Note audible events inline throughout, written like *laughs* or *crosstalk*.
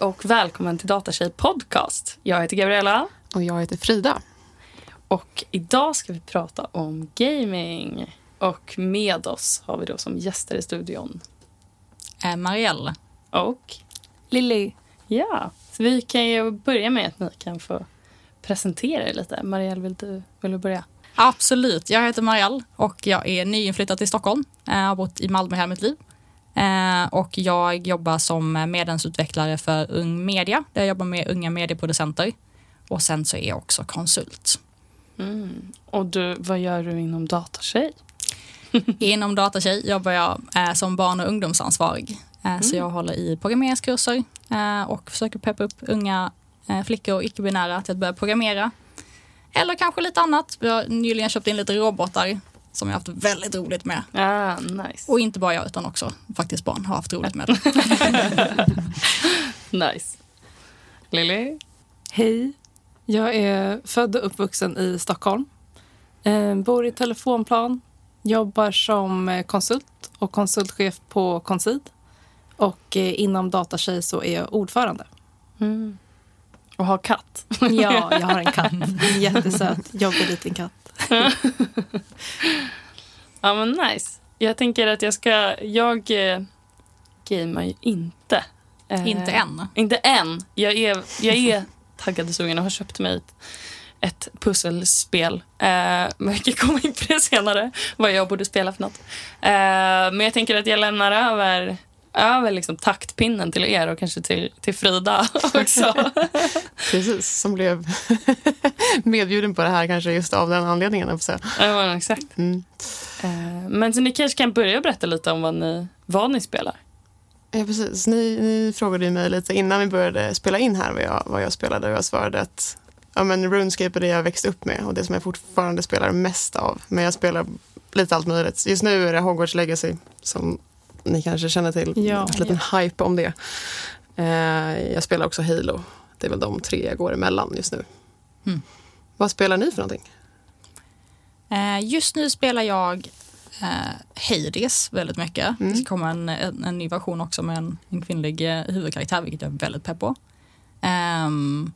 Hej och välkommen till Datatjej podcast. Jag heter Gabriella Och jag heter Frida. och idag ska vi prata om gaming. Och med oss har vi då som gäster i studion Eh, Marielle. och Lilly. ja, så vi kan ju börja med att ni kan få presentera er lite. Marielle, vill du, vill du börja? Absolut. Jag heter Marielle och jag är nyinflyttad till Stockholm. Eh, Jag har bott i Malmö hela mitt liv. Eh, Och jag jobbar som medlemsutvecklare för Ung Media där jag jobbar med unga medieproducenter. Och sen så är jag också konsult. Mm. Och du, vad gör du inom Datatjej? *laughs* Inom Datatjej jobbar jag eh, som barn och ungdomsansvarig. Eh, Så jag håller i programmeringskurser och försöker peppa upp unga flickor och icke-binära till att börja programmera. Eller kanske lite annat. Vi har nyligen köpt in lite robotar som jag har haft väldigt roligt med. Ah, nice. Och inte bara jag utan också faktiskt barn har haft roligt med det. *laughs* nice. Lily? Hej. Jag är född och uppvuxen i Stockholm. Eh, bor i telefonplan. Jobbar som eh, konsult och konsultchef på Consid. Och eh, inom Datatjej så är jag ordförande. Mm. Och har katt. Ja, jag har en *laughs* katt. En jättesöt, jobbig liten katt. *laughs* Ja, men nice. Jag tänker att jag ska... Jag eh, gamear ju inte. Eh, inte än. Inte än. Jag är, jag är *laughs* taggad och sugen och har köpt mig ett, ett pusselspel. Eh, men vi kan komma in på det senare, vad jag borde spela för något. Eh, men jag tänker att jag lämnar över, över liksom taktpinnen till er och kanske till, till Frida *laughs* också. *laughs* Precis, som blev *laughs* medbjuden på det här kanske just av den anledningen. jag säga. ja, exakt. Mm. Eh, men så ni kanske kan börja berätta lite om vad ni, vad ni spelar. Ja, precis. Ni, ni frågade ju mig lite innan vi började spela in här vad jag, vad jag spelade och jag svarade att ja, men RuneScape är det jag växte upp med och det som jag fortfarande spelar mest av. Men jag spelar lite allt möjligt. Just nu är det Hogwarts Legacy som ni kanske känner till. Ja. En liten hype om det. Eh, jag spelar också Halo. Det är väl de tre jag går emellan just nu. Mm. Vad spelar ni för någonting? Eh, Just nu spelar jag eh, Hades väldigt mycket. Mm. Det ska komma en, en, en ny version också med en, en kvinnlig eh, huvudkaraktär, vilket jag är väldigt pepp på. Ehm,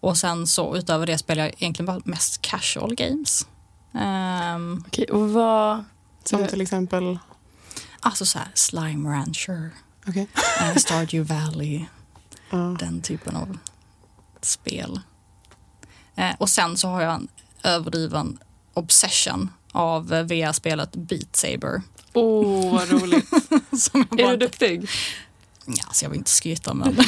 och sen så utöver det spelar jag egentligen bara mest casual games. Ehm, Okej, och vad... Som Eh. till exempel... alltså så här Slime Rancher, Okej. eh, Stardew Valley, *laughs* Ja. den typen av spel. Eh, och sen så har jag en överdriven obsession av eh, VR-spelet Beat Saber. Åh, oh, vad roligt. *laughs* Som jag är bara du duktig? Ja, så jag vill inte skryta men *laughs* Det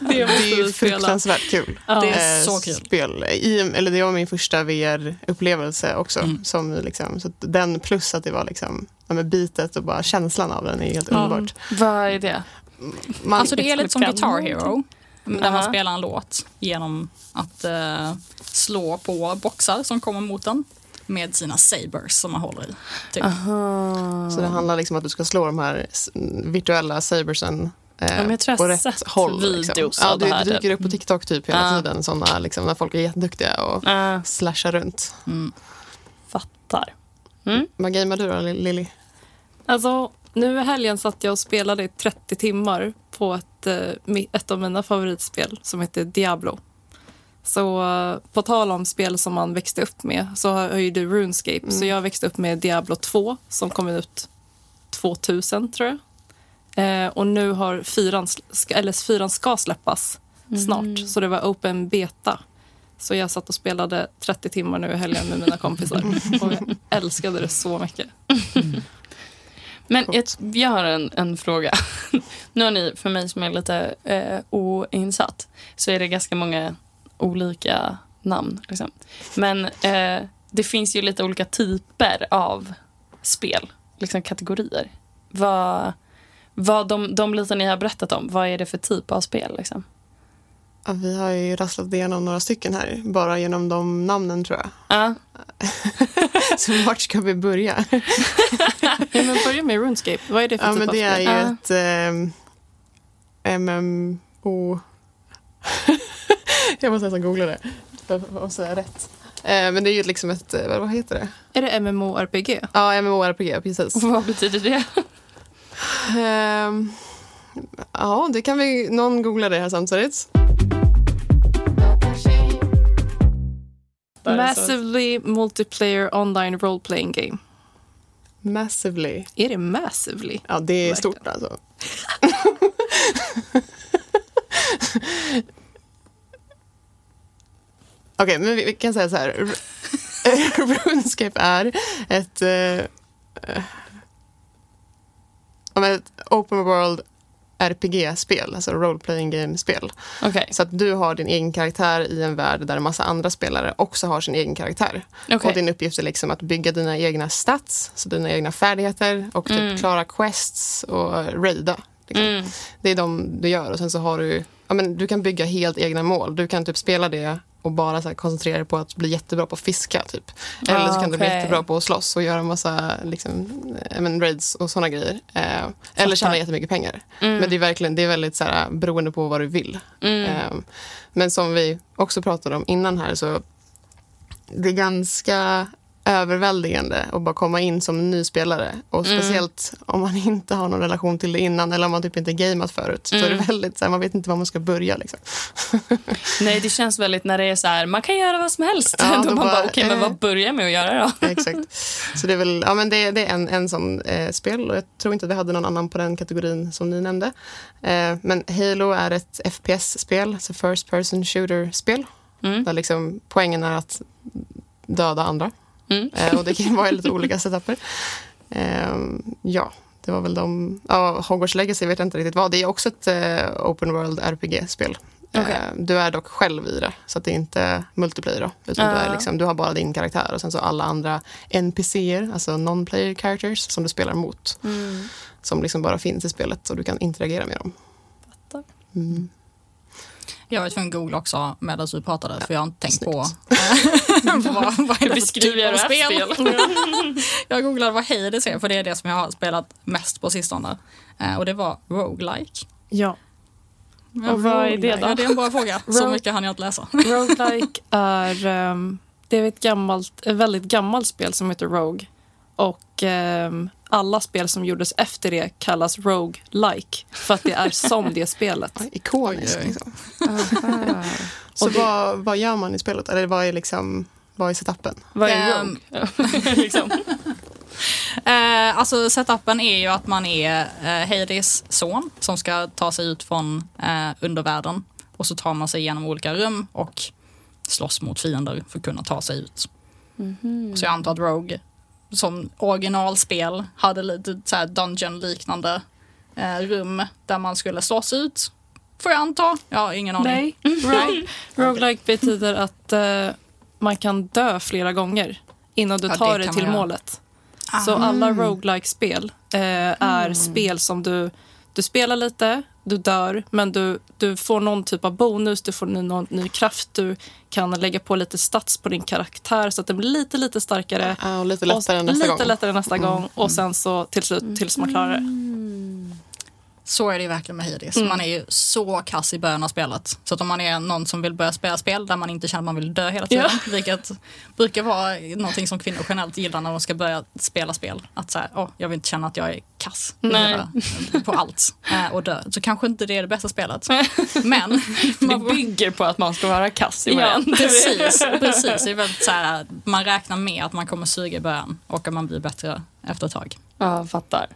Det är ju fruktansvärt kul. Ja. Det är Eh, så kul. Spel. I, eller det var min första VR-upplevelse också. Mm. Som liksom, så den plus att det var liksom, ja, med bitet och bara känslan av den är helt Ja. underbart. Vad är det? Man, alltså det är lite som Guitar Hero. Där man Aha. spelar en låt genom att eh, slå på boxar som kommer mot en med sina sabers som man håller i. Typ. Aha. så det handlar liksom om att du ska slå de här virtuella sabersen eh, men jag tror jag på rätt sett håll. Liksom. Ja, det det, dyker typ. upp på TikTok typ hela Ah. tiden. Såna, liksom, när folk är jätteduktiga och Ah, slashar runt. Mm. fattar. Mm. Vad gamear du då, Lilly? Alltså, nu i helgen satt jag och spelade i 30 timmar på ett, eh, ett av mina favoritspel som heter Diablo. Så eh, på tal om spel som man växte upp med så har ju du RuneScape. Så jag växte upp med Diablo 2 som kom ut 2000 tror jag. Eh, och nu har fyran, eller fyran ska släppas snart. Så det var open beta. Så jag satt och spelade 30 timmar nu i helgen med mina kompisar. *laughs* Och jag älskade det så mycket. Men jag, jag har en, en fråga. *laughs* nu har ni, för mig som är lite eh, oinsatt, så är det ganska många olika namn. Liksom. Men eh, det finns ju lite olika typer av spel, liksom kategorier. Vad, vad de, de lite ni har berättat om, vad är det för typ av spel? Liksom? Ja, vi har ju rasslat igenom några stycken här, bara genom de namnen tror jag. Ja, *laughs* Så vart ska vi börja? *laughs* Ja, men börja med RuneScape. Vad är det för Ja, typ men det är ju Ja. ett ehm, MMO... *laughs* jag måste nästan googla det för att säga rätt. Eh, men det är ju liksom ett, eh, vad heter det? Är det MMORPG? Ja, MMORPG, precis. vad betyder det? Ehm, Ja, det kan vi... Någon googla det här samtidigt. Där är så- Massively multiplayer online role playing game. Massively. Är det massively? Ja, det är Verkligen. stort alltså. *laughs* Okej, men vi, vi kan säga så här. *laughs* RuneScape är ett, eh, eh, ett open world RPG-spel, alltså role playing game-spel. Okej. Så att du har din egen karaktär i en värld där en massa andra spelare också har sin egen karaktär. Okej. Och din uppgift är liksom att bygga dina egna stats, så dina egna färdigheter och typ Mm. klara quests och raida. Liksom. Mm. Det är de du gör och sen så har du, ja men du kan bygga helt egna mål. Du kan typ spela det och bara så koncentrera dig på att bli jättebra på att fiska typ. Eller så kan du bli jättebra på att slåss och göra massa liksom, eh, men, raids och såna grejer. Eh, eller tjäna jättemycket pengar. Mm. Men det är verkligen det är väldigt så här, beroende på vad du vill. Mm. Eh, men som vi också pratade om innan här så det är ganska överväldigande att bara komma in som ny spelare. Och Mm. speciellt om man *laughs* inte har någon relation till det innan eller om man typ inte gamet förut. Så är det Mm. väldigt så här, man vet inte var man ska börja. Liksom. *laughs* Nej, det känns väldigt när det är så här, man kan göra vad som helst. *laughs* Ja, då då man bara, bara, okej, men eh. vad börjar jag med att göra då? Exakt. Så det är väl, ja men det, det är en, en sån eh, spel och jag tror inte att vi hade någon annan på den kategorin som ni nämnde. Eh, men Halo är ett FPS-spel, alltså first person shooter-spel. Mm. Där liksom poängen är att döda andra. Mm. Eh, och det kan vara i lite olika setuper. Eh, ja, det var väl de... Ja, Hogwarts Legacy vet jag inte riktigt vad. Det är också ett eh, open world RPG-spel. Eh, du är dock själv i det, så att det är inte multiplayer. Då, utan du, är Ah. liksom, du har bara din karaktär och sen så alla andra NPCer, alltså non-player characters, som du spelar mot. Mm. Som liksom bara finns i spelet och du kan interagera med dem. Fattar. Mm. Jag var tvungen att googla också medan du pratade för jag har inte tänkt på, Snyggt. på *laughs* vad, vad är det för Beskriver typ av jag spel. jag googlade vad Hades är för det är det som jag har spelat mest på sistone. Eh, och det var roguelike. Ja. Ja, Och vad är det då? Ja, det är en bra fråga. Så mycket hann jag inte läsa. Roguelike *laughs* är, ehm, det är ett, gammalt, ett väldigt gammalt spel som heter Rogue. Och ehm, alla spel som gjordes efter det kallas Rogue-like. För att det är som det spelet. *laughs* Ikoniskt. Liksom. Så Och det- vad, vad gör man i spelet? Eller vad är, liksom, vad är setupen? Vad är Ehm, Rogue? *laughs* liksom. Eh, alltså setupen är ju att man är eh, Hades son som ska ta sig ut från eh, undervärlden och så tar man sig igenom olika rum och slåss mot fiender för att kunna ta sig ut. Så jag antar att Rogue som originalspel hade lite så här dungeon-liknande eh, rum där man skulle slåss ut. Får jag anta. Jag har ingen aning. Nej. Rogue, roguelike betyder att eh, man kan dö flera gånger innan du Ja, tar det dig till målet. Så alla roguelike-spel eh, är spel som du, du spelar lite, du dör, men du, du får någon typ av bonus, du får ny, någon ny kraft, du kan lägga på lite stats på din karaktär så att den blir lite, lite starkare. Ja, och lite Och lättare nästa lite gång. Mm. lättare nästa gång och sen så till slut tills man klarar det. Så är det ju verkligen med Hades. Mm. Man är ju så kass i början av spelet. Så att om man är någon som vill börja spela spel där man inte känner att man vill dö hela tiden, vilket brukar vara någonting som kvinnor generellt gillar när de ska börja spela spel. Att så här, åh, jag vill inte känna att jag är kass på allt eh, och dö. Så kanske inte det är det bästa spelet. *laughs* Men Det bygger på att man ska vara kass i början. *laughs* precis, precis. Det är väldigt så här, man räknar med att man kommer suga i början och att man blir bättre efter ett tag. Ja, fattar.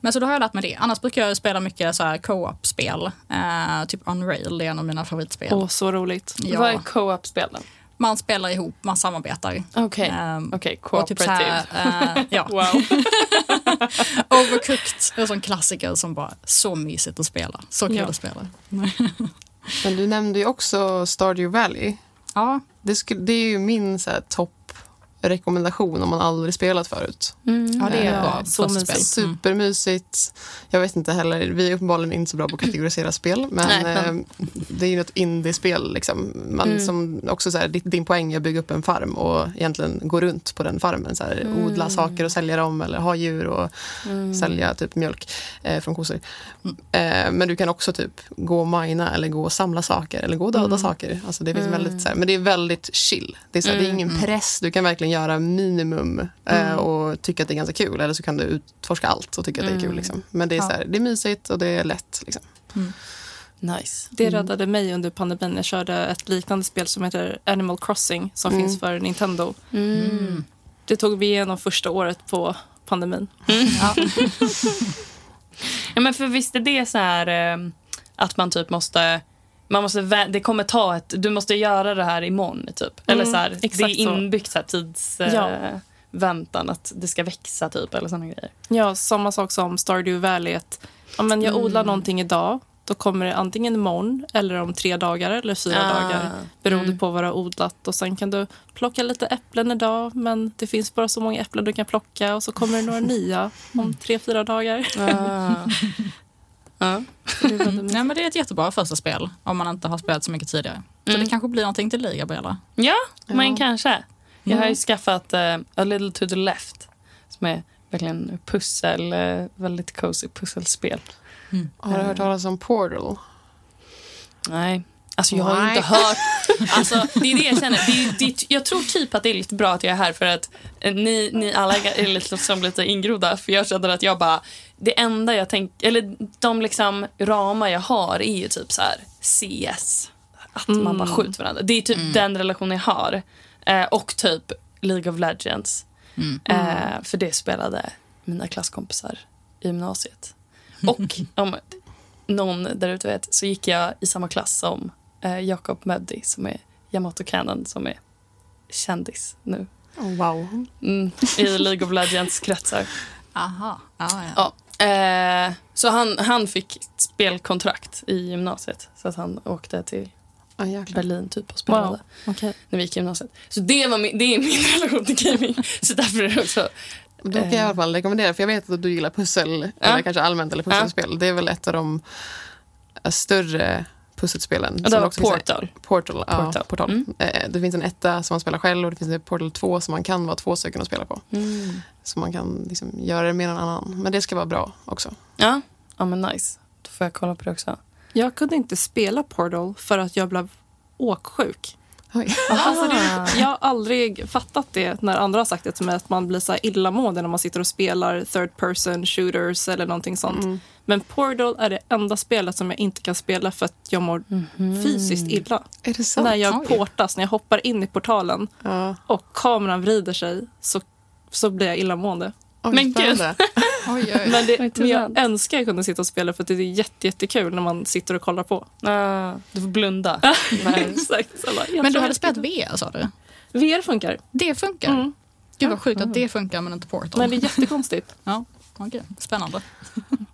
Men så då har jag lärt mig det. Annars brukar jag spela mycket så här co-op-spel. Eh, typ Unrail, det är en av mina favoritspel. Åh, så roligt. Ja. Vad är co-op-spelen? Man spelar ihop, man samarbetar. Okej, Ehm, okej, och typ här, eh, ja. *laughs* Wow. *laughs* Overcooked är en sån klassiker som bara så mysigt att spela. Så kul Ja. att spela. Men du nämnde ju också Stardew Valley. Ja, Det, skulle, det är ju min så här, topprekommendation om man aldrig spelat förut. ja det är Ja, bra. så mysigt. Mm. Supermysigt. Jag vet inte heller, vi är uppenbarligen inte så bra på att kategorisera spel. Men, Nej, men- eh, det är ju ett indiespel. Liksom. Man, Mm. som också så här, din, poäng är att bygga upp en farm och egentligen gå runt på den farmen. Så här, Mm. Odla saker och sälja dem eller ha djur och sälja typ mjölk eh, från kossor. Mm. Eh, men du kan också typ gå och mina eller gå och samla saker eller gå och döda Mm. saker. Alltså det finns väldigt, så här, men det är väldigt chill. Det är, så det är ingen Mm. press. Du kan verkligen göra minimum eh, och tycka att det är ganska kul. Eller så kan du utforska allt och tycka att det är kul. Liksom. Men det är, så här, det är mysigt och det är lätt. Liksom. Nice. Det räddade mig under pandemin. Jag körde ett liknande spel som heter Animal Crossing som Mm. finns för Nintendo. Mm. Det tog vi igenom första året på pandemin. *laughs* Ja. *laughs* Ja, men för visst är det så här eh, att man typ måste... Man måste det kommer ta ett... Du måste göra det här imorgon, typ. Eller Mm, så här, det är inbyggt så här, tids... Eh, Ja. väntan att det ska växa, typ. Eller såna grejer. Ja, samma sak som Stardew Valley. Att, men jag odlar någonting idag. Då kommer det antingen imorgon eller om tre dagar eller fyra Ah. dagar. Beroende Mm. på vad du har odlat. Och Sen kan du plocka lite äpplen idag men det finns bara så många äpplen du kan plocka. Och så kommer det några *laughs* nya om tre, fyra dagar. Ah. Ja. *laughs* Nej, men det är ett jättebra första spel om man inte har spelat så mycket tidigare. Så Mm. det kanske blir någonting till dig, Gabriella. ja, Ja. men kanske. Jag har ju Mm. skaffat eh, A little to the left. Som är verkligen pussel, eh, väldigt cozy pusselspel. Har du hört talas om Portal? Nej. Alltså jag har ju inte hört... *laughs* Alltså, det är det jag känner. Det är, det jag tror typ att det är lite bra att jag är här för att eh, ni, ni alla är lite som lite ingrodda. För jag känner att jag bara... Det enda jag tänker... Eller de liksom ramar jag har är ju typ så här CS. Att man bara skjuter varandra. Det är typ den relationen jag har. Eh, och typ League of Legends. Mm. Eh, för det spelade mina klasskompisar i gymnasiet. *laughs* Och om någon där ute vet så gick jag i samma klass som eh, Jakob Möddi som är Yamato Cannon som är kändis nu. Oh, wow. Mm, I League of Legends kretsar. Aha. Ja, ja. Ja. Eh, så han, han fick spelkontrakt i gymnasiet. Så att han åkte till jäklar. Berlin typ och spelade Wow. Okej. när vi gick i gymnasiet. Så det, var min, det är min *laughs* relation till gaming. Så därför är det också... Då kan jag i alla fall rekommendera, för jag vet att du gillar pussel, eller kanske allmänt, eller pusselspel. Det är väl ett av de eh, större pusselspelen. Och det var också finns en- Portal. Portal. Ja, Portal. Portal. Mm. Eh, Det finns en etta som man spelar själv och det finns en Portal 2 som man kan vara två stycken att spela på. Mm. Så man kan liksom göra det med någon annan. Men det ska vara bra också. Ja. ja, men nice. Då får jag kolla på det också. Jag kunde inte spela Portal för att jag blev åksjuk. Alltså det, jag har aldrig fattat det när andra har sagt det till mig att man blir så illamående när man sitter och spelar third person shooters eller någonting sånt. Mm. Men Portal är det enda spelet som jag inte kan spela för att jag mår fysiskt illa. När jag portas, när jag hoppar in i portalen Ja. och kameran vrider sig så, så blir jag illamående. Oj, Men gud. *laughs* Oj, oj. Men, det, men jag önskar jag kunde sitta och spela för att det är jätte, jättekul när man sitter och kollar på. Ah, du får blunda. *laughs* Exakt. Bara, Men du hade spelat VR, sa du? VR funkar. Det funkar? Mm. Gud vad sjukt att det funkar men inte Portal. Men det är jättekonstigt. *laughs* Ja, okej. Spännande.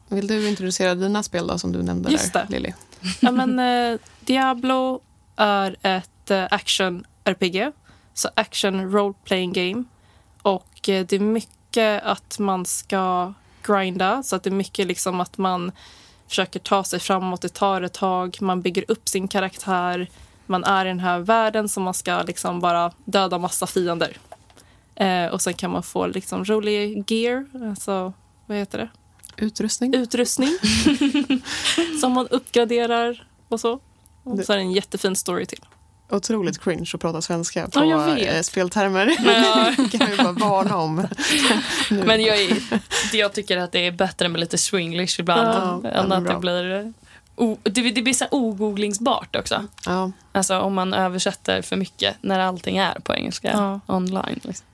Vill du introducera dina spel då, som du nämnde Just där, det. Lilly? Ja, men, eh, Diablo är ett eh, action-RPG. Så action role-playing game. Och eh, det är mycket att man ska grinda. Så att det är mycket liksom att man försöker ta sig framåt. Det tar ett tag. Man bygger upp sin karaktär. Man är i den här världen som man ska liksom bara döda massa fiender. Eh, och sen kan man få liksom rolig gear. Alltså, vad heter det? Utrustning? utrustning *laughs* som man uppgraderar och så. Och så är det en jättefin story till. Otroligt cringe att prata svenska på Ja, jag vet. eh, speltermer. *laughs* Ja. kan vi bara varna om. *laughs* Men jag, är, jag tycker att det är bättre med lite swinglish ibland. Ja, än att bra. det blir... O, det, det blir så ogooglingsbart också. Ja. Alltså om man översätter för mycket när allting är på engelska Ja. online. Liksom.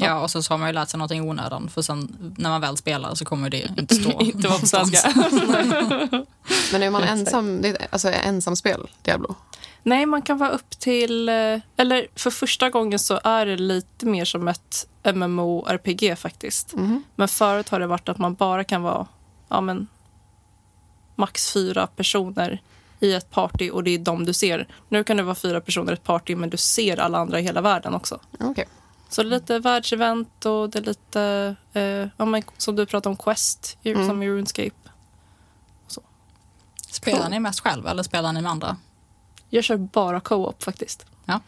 Ja. och så har man ju lärt sig någonting i onödan för sen när man väl spelar så kommer det inte stå *laughs* Inte vara på svenska. Men är man ensam, det är alltså ensamspel, Diablo? Nej, man kan vara upp till... eh, Eller för första gången så är det lite mer som ett MMO-RPG faktiskt. Mhm. Men förut har det varit att man bara kan vara ja, men, max fyra personer i ett party och det är de du ser. Nu kan det vara fyra personer i ett party men du ser alla andra i hela världen också. Okej. Så det är lite världsevent och det är lite, eh, ja, men, som du pratade om, Quest Mm. som i RuneScape. Spelar ni mest själv eller spelar ni med andra? Jag kör bara co-op faktiskt. Ja.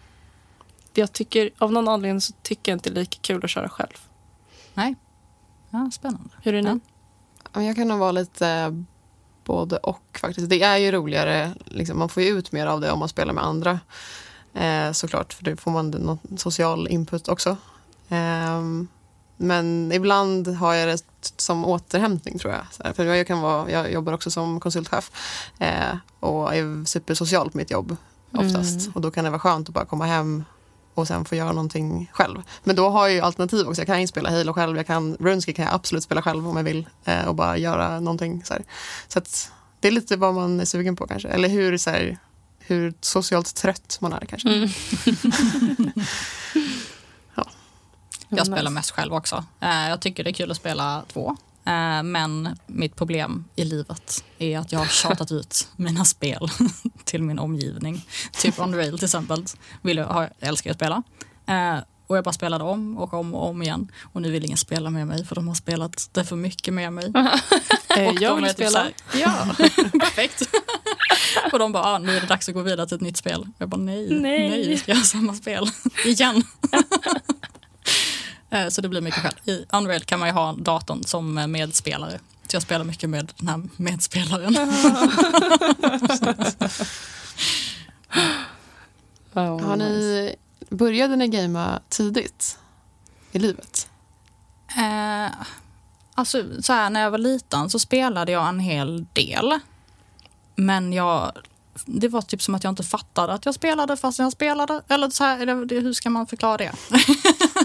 Jag tycker, av någon anledning så tycker jag inte det är lika kul att köra själv. Nej. Ja, spännande. Hur är ni? Ja. Ja, Jag kan nog vara lite eh, både och faktiskt. Det är ju roligare, liksom, man får ju ut mer av det om man spelar med andra. Eh, såklart, för då får man någon social input också. Ehm, men ibland har jag det som återhämtning tror jag. För jag, kan vara, jag jobbar också som konsultchef eh, och är supersocial på mitt jobb oftast. Mm. Och då kan det vara skönt att bara komma hem och sen få göra någonting själv. Men då har jag ju alternativ också. Jag kan ju spela Halo själv, jag kan, RuneScape kan jag absolut spela själv om jag vill eh, och bara göra någonting. Så, här. så att det är lite vad man är sugen på kanske. Eller hur, så här, hur socialt trött man är kanske. Mm. *laughs* Jag spelar mest själv också. Eh, Jag tycker det är kul att spela två. Eh, Men mitt problem i livet är att jag har tjatat ut mina spel *laughs* till min omgivning. Typ Unreal till exempel. Vill jag, har- älskar jag att spela. Eh, Och jag bara spelade om och om och om igen. Och nu vill ingen spela med mig för de har spelat det för mycket med mig. *laughs* Och jag vill typ spela. här, ja, *laughs* perfekt. och de bara, ah, nu är det dags att gå vidare till ett nytt spel. Jag bara, nej, Nej. nej, vi ska göra samma spel igen. Eh, så det blir mycket själv. I Unreal kan man ju ha datorn som eh, medspelare. Så jag spelar mycket med den här medspelaren. Oh, *laughs* Har nice. ni, började ni gamea tidigt i livet? Eh, alltså, så här, när jag var liten så spelade jag en hel del. Men jag, det var typ som att jag inte fattade att jag spelade fast jag spelade. Eller så här, det, hur ska man förklara det?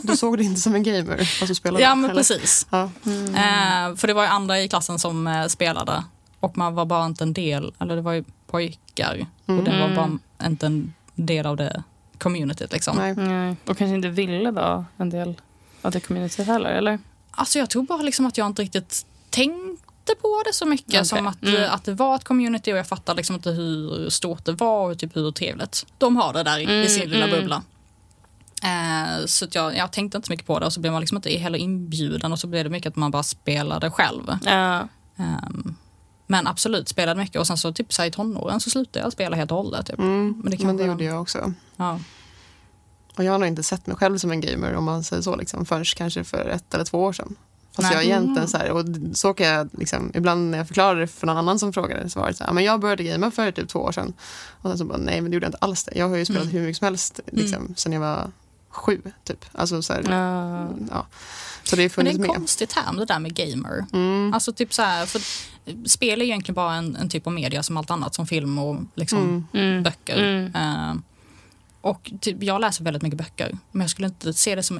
Du såg det inte som en gamer fast du spelade? Ja, men eller? precis. Ja. Eh, för det var ju andra i klassen som eh, spelade. Och man var bara inte en del, eller det var ju pojkar. Och det var bara inte en del av det communityt liksom. Nej. Nej. Och kanske inte ville vara en del av det communityt heller, eller? Alltså jag tror bara liksom att jag inte riktigt tänkte på det så mycket Okej. som att, Mm. eh, att det var ett community och jag fattade liksom inte hur stort det var och typ hur trevligt de har det där i, i Mm, sin lilla mm. bubbla. Eh, så att jag, jag tänkte inte så mycket på det och så blev man liksom inte heller inbjuden och så blev det mycket att man bara spelade själv. Ja. Ehm, men absolut, spelade mycket och sen så typ så här, i tonåren så slutade jag spela helt och hållet. Typ. Mm, Men det men det gjorde jag också. Ja. Och jag har nog inte sett mig själv som en gamer om man säger så, liksom, förrän kanske för ett eller två år sedan. Fast Nej. jag egentligen så här, och så kan jag liksom, ibland när jag förklarar det för någon annan som frågar så var det så här, men jag började gamea för typ två år sedan. Och sen så bara, nej men det gjorde jag inte alls det. Jag har ju spelat Mm. hur mycket som helst liksom, sen jag var sju typ. Alltså så här, Ja. ja. Så det är Men det är en med. konstig term det där med gamer. Mm. Alltså typ så här, för spel är egentligen bara en, en typ av media som allt annat, som film och liksom Mm. Mm. böcker. Mm. Eh, och typ, jag läser väldigt mycket böcker, men jag skulle inte se det som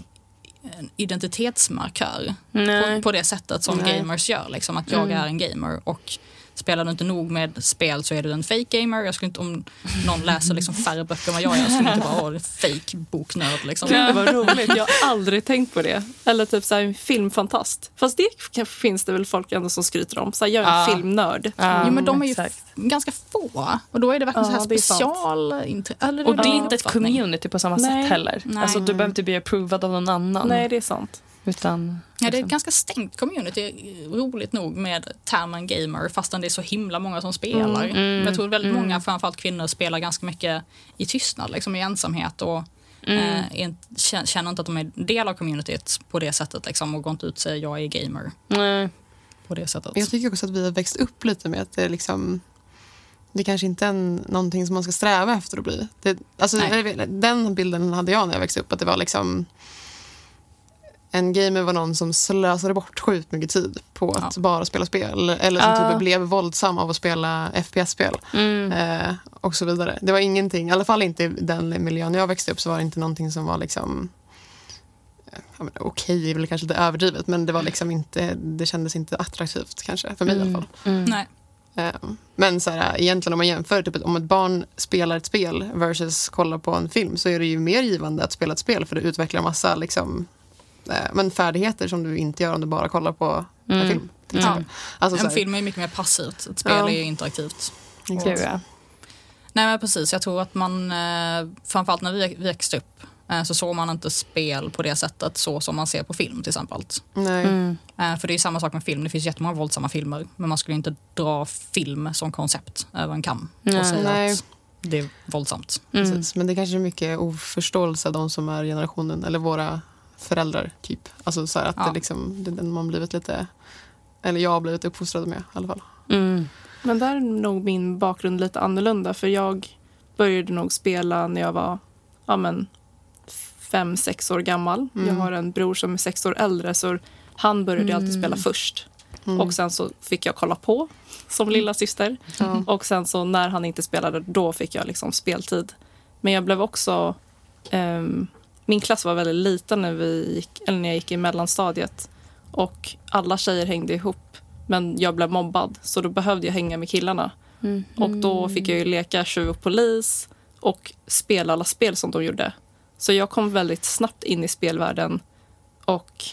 en identitetsmarkör på, på det sättet som Nej. gamers gör. Liksom, att jag Mm. är en gamer och spelar du inte nog med spel så är du en fake gamer. Jag skulle inte, om någon läser liksom färre böcker än vad jag gör, jag skulle inte bara vara en fake boknörd. Liksom. Gud vad roligt, jag har aldrig tänkt på det. Eller typ så här, en filmfantast. Fast det finns det väl folk ändå som skryter om. Så här, jag är en Ja. filmnörd. Ja, Jo, men de är ju exakt. ganska få. Och då är det verkligen Ja, så här det special... Eller Och det är inte ett community på samma Nej. sätt heller. Nej. Alltså, du behöver inte bli approvad av någon annan. Nej, det är sant. Utan, Ja, det är ett liksom. ganska stängt community, roligt nog, med termen gamer fastän det är så himla många som spelar. Mm, Men jag tror väldigt mm. många, framförallt kvinnor, spelar ganska mycket i tystnad, liksom i ensamhet och Mm. eh, är, känner inte att de är del av communityt på det sättet liksom, och går inte ut och säger jag är gamer Nej. på det sättet. Jag tycker också att vi har växt upp lite med att det är liksom det kanske inte är en, någonting som man ska sträva efter att bli. Det, alltså, Nej. den bilden hade jag när jag växte upp. Att det var liksom en gamer var någon som slösade bort sjukt mycket tid på att Ja. bara spela spel. Eller som Ja. typ blev våldsam av att spela FPS-spel. Mm. Eh, och så vidare. Det var ingenting, i alla fall inte i den miljön jag växte upp så var det inte någonting som var liksom Okej är väl kanske lite överdrivet men det var liksom inte, det kändes inte attraktivt kanske för mig i alla fall. Mm. Nej. Eh, Men så här, egentligen om man jämför, typ, om ett barn spelar ett spel versus kollar på en film så är det ju mer givande att spela ett spel för det utvecklar massa liksom, men färdigheter som du inte gör om du bara kollar på en Mm. film. Till Mm. Alltså, så En film är mycket mer passivt, ett spel Ja. är ju interaktivt. exakt. Ja. Nej men precis, jag tror att man, eh, framförallt när vi växte upp, eh, så såg man inte spel på det sättet så som man ser på film till exempel. Nej. Mm. Eh, För det är ju samma sak med film, det finns jättemånga våldsamma filmer men man skulle inte dra film som koncept över en kam Nej. och säga Nej. att det är våldsamt. Mm. Precis. Men det kanske är mycket oförståelse av de som är generationen, eller våra föräldrar, typ. Alltså så här att Ja. det liksom, det är den man blivit lite, eller jag har blivit uppfostrad med i alla fall. Mm. Men där är nog min bakgrund lite annorlunda. För jag började nog spela när jag var ja, men, fem, sex år gammal. Jag har en bror som är sex år äldre så han började alltid spela först. Och sen så fick jag kolla på som lilla syster. Ja. Och sen så när han inte spelade, då fick jag liksom speltid. Men jag blev också... ehm, min klass var väldigt liten när, vi gick, eller när jag gick i mellanstadiet. Och alla tjejer hängde ihop. Men jag blev mobbad, så då behövde jag hänga med killarna. Och då fick jag ju leka tjuv och polis och spela alla spel som de gjorde. Så jag kom väldigt snabbt in i spelvärlden och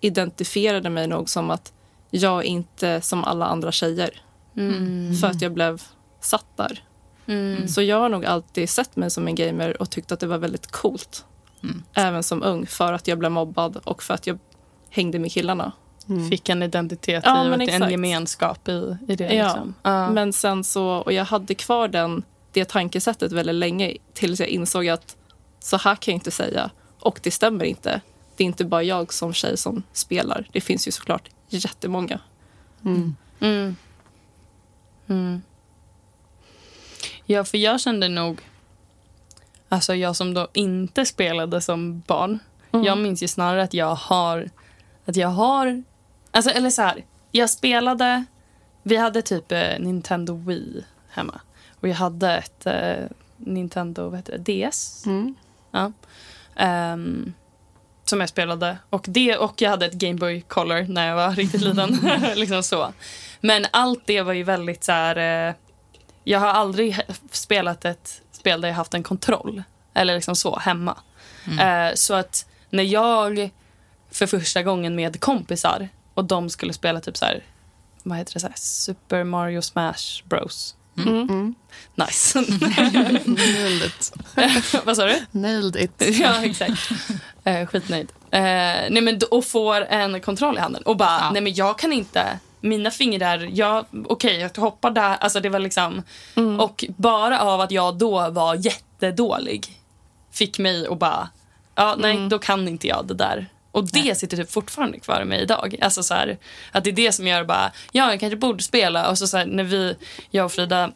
identifierade mig nog som att jag inte som alla andra tjejer. För att jag blev satt där. Mm. Så jag har nog alltid sett mig som en gamer och tyckt att det var väldigt coolt. Även som ung, för att jag blev mobbad och för att jag hängde med killarna. Fick en identitet Ja, i och en gemenskap i, i det. Ja, Liksom. Ja. Men sen så, och jag hade kvar den, det tankesättet väldigt länge tills jag insåg att så här kan jag inte säga. Och det stämmer inte. Det är inte bara jag som tjej som spelar. Det finns ju såklart jättemånga. Mm. Mm. Mm. Ja, för jag kände nog... Alltså jag som då inte spelade som barn. Mm. Jag minns ju snarare att jag har... Att jag har... Alltså, eller så här. Jag spelade... Vi hade typ eh, Nintendo Wii hemma. Och jag hade ett eh, Nintendo vad heter det, DS. Mm. Ja. Ehm, som jag spelade. Och, det, och jag hade ett Game Boy Color när jag var riktigt liten. *laughs* *laughs* liksom så. Men allt det var ju väldigt så här... Eh, jag har aldrig spelat ett spel där jag haft en kontroll. Eller liksom så, hemma. Eh, så att när jag för första gången med kompisar och de skulle spela typ så här... Vad heter det? Så här, Super Mario Smash Bros. Mm. Nice. *laughs* Nailed it. *laughs* Vad sa du? Nailed it. *laughs* Ja, exakt. Eh, skitnöjd. Eh, nej, men, och får en kontroll i handen och bara, Ja. nej men jag kan inte. Mina fingrar, jag, okej jag hoppar där. Alltså det var liksom, och bara av att jag då var jättedålig fick mig att bara, ja nej då kan inte jag det där. Och det sitter typ fortfarande kvar i mig idag. Alltså så här, att det är det som gör bara, ja jag kanske borde spela. Och så, så här, när vi, jag och Frida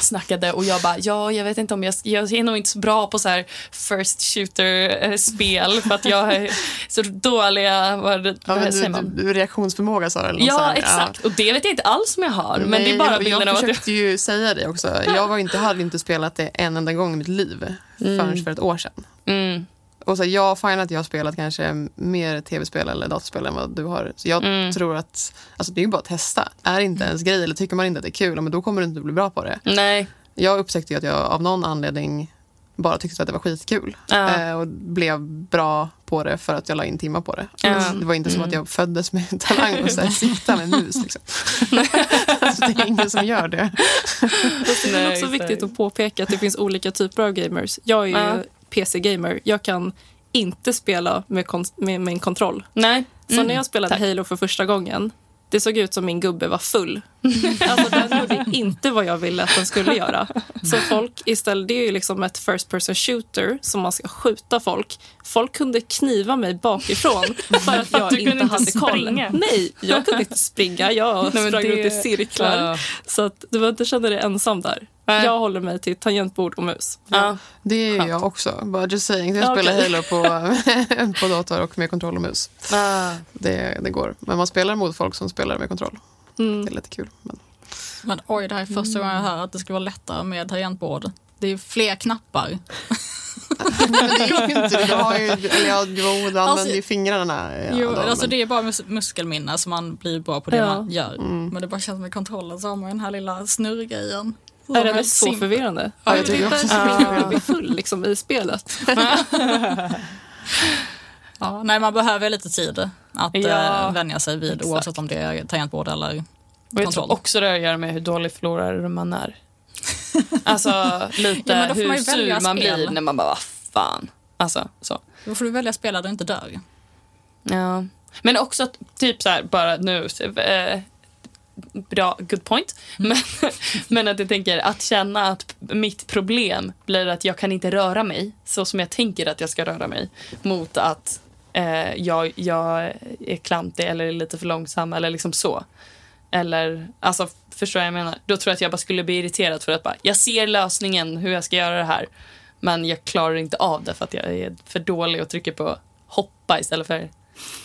snackade och jag bara, ja jag vet inte om jag, jag är nog inte så bra på så här first shooter-spel för att jag är så dåliga, vad, Ja, men säger du, man? du, reaktionsförmåga sa du? Ja, här. exakt. Och det vet jag inte alls om jag har. Men det är bara Nej, jag att jag... försökte ju säga det också. Jag var inte, hade inte spelat det en enda gång i mitt liv förrän för ett år sedan. Mm, Och så jag fine att jag har spelat kanske mer tv-spel eller dataspel än vad du har. Så jag Mm. tror att alltså, det är ju bara att testa. Är det inte ens grej eller tycker man inte att det är kul, men då kommer du inte bli bra på det. nej. Jag upptäckte ju att jag av någon anledning bara tyckte att det var skitkul. Ja. Eh, och blev bra på det för att jag la in timmar på det. Ja. Det var inte som Mm. att jag föddes med en *laughs* talang och så här, sitta med mus. Liksom. *laughs* alltså, det är ingen som gör det. Det är också viktigt att påpeka att det finns olika typer av gamers. Jag är ju Ja. PC-gamer. Jag kan inte spela med, med, en kontroll. Nej. Så Mm. när jag spelade Tack. Halo för första gången, det såg ut som min gubbe var full. *laughs* Alltså den gjorde inte vad jag ville att den skulle göra. Så folk istället, det är ju liksom ett first person shooter som man ska skjuta folk. Folk kunde kniva mig bakifrån *laughs* för att jag inte inte hade koll. springa. Nej, jag kunde inte *laughs* springa. Jag Nej, sprang det- runt i cirklar. Ja. Så att du behöver inte känna dig ensam där. Nej. Jag håller mig till tangentbord och mus. Ja. Det är ju Skönt. jag också. Bara just saying. Jag Ja, spelar okej. Halo på, *laughs* på dator och med kontroll och mus. Ah. Det, det går. Men man spelar mot folk som spelar med kontroll. Mm. Det är lite kul. Men... Men oj, det här är första gången jag hör att det skulle vara lättare med tangentbord. Det är ju fler knappar. Men *laughs* det är ju inte det. Du har ju, eller ja, jo, du använder Alltså- ju fingrarna. Ja, jo, då, alltså men- det är bara mus muskelminne som man blir bra på det Ja. man gör. Mm. Men det bara känns med kontrollen så har man ju den här lilla snurrgrejen. Är det är så förvirrande? Ja, jag tycker också är så. som att bli full liksom, i spelet. *laughs* Ja, nej, man behöver lite tid att Ja, eh, vänja sig vid exakt. oavsett om det är tangentbord eller Och jag tror kontroll. också det har att göra med hur dålig förlorare man är. *laughs* Alltså lite Ja, man hur sur man spel. blir när man bara, vad fan. Alltså, så. Då får du välja spela där du inte dör. Ja. Men också typ så här, bara nu, eh, bra, good point. Men, *laughs* men att jag tänker att känna att mitt problem blir att jag kan inte röra mig så som jag tänker att jag ska röra mig mot att eh, jag, jag är klantig eller är lite för långsam eller liksom så. Eller, alltså förstår jag jag menar? Då tror jag att jag bara skulle bli irriterad för att bara, jag ser lösningen hur jag ska göra det här. Men jag klarar inte av det för att jag är för dålig och trycker på hoppa istället för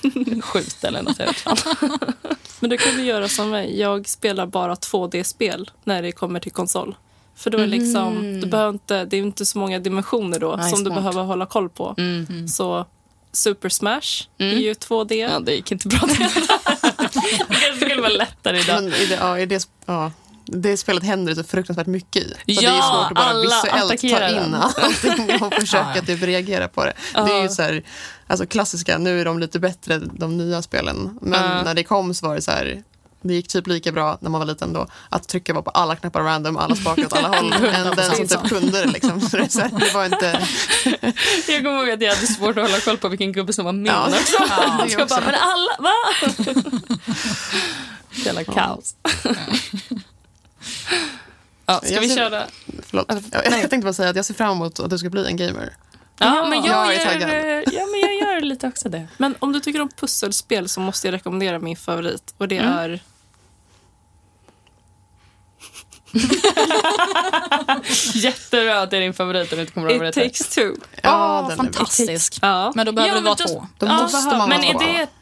*laughs* skjut eller något. *laughs* Men du kan ju göra som mig. Jag spelar bara 2D-spel när det kommer till konsol. För då är det liksom, Mm. du behöver inte, det är inte så många dimensioner då Nej, som du smart. behöver hålla koll på. Mm. Så Super Smash Mm. är ju 2D. Ja, det gick inte bra. *laughs* det kanske skulle vara lättare idag. Men i det, ja, i det, ja, det spelet händer så fruktansvärt mycket i. Så det är Ja, svårt att bara visuellt ta attackerar in den. allting och *laughs* försöka Ja, ja. typ reagera på det. Det är ju så här, alltså klassiska, nu är de lite bättre de nya spelen. Men Ja. när det kom så var det så här, det gick typ lika bra när man var liten då, att trycka bara på alla knappar random, alla spakar åt alla *laughs* håll, än den som typ kunde det liksom. *laughs* Så det, så här, det var inte... Jag kommer ihåg att jag hade svårt att hålla koll på vilken gubbe som var min Ja. också. Ja, jag bara, men alla, va? Jävla kaos. Ja, ska Jag vi ser- köra? Förlåt. Jag, jag tänkte bara säga att jag ser fram emot att du ska bli en gamer. Ja, men jag, Jag gör, taggad. ja, men jag gör lite också det. Men om du tycker om pusselspel så måste jag rekommendera min favorit. Och det Mm. är... *laughs* Jättebra att det är din favorit och du inte kommer ihåg vad It det heter. takes two. Ja, bra. fantastisk. Ja. Men då behöver Ja, det vara men då- två. Då Ja, måste man Men vara är det ett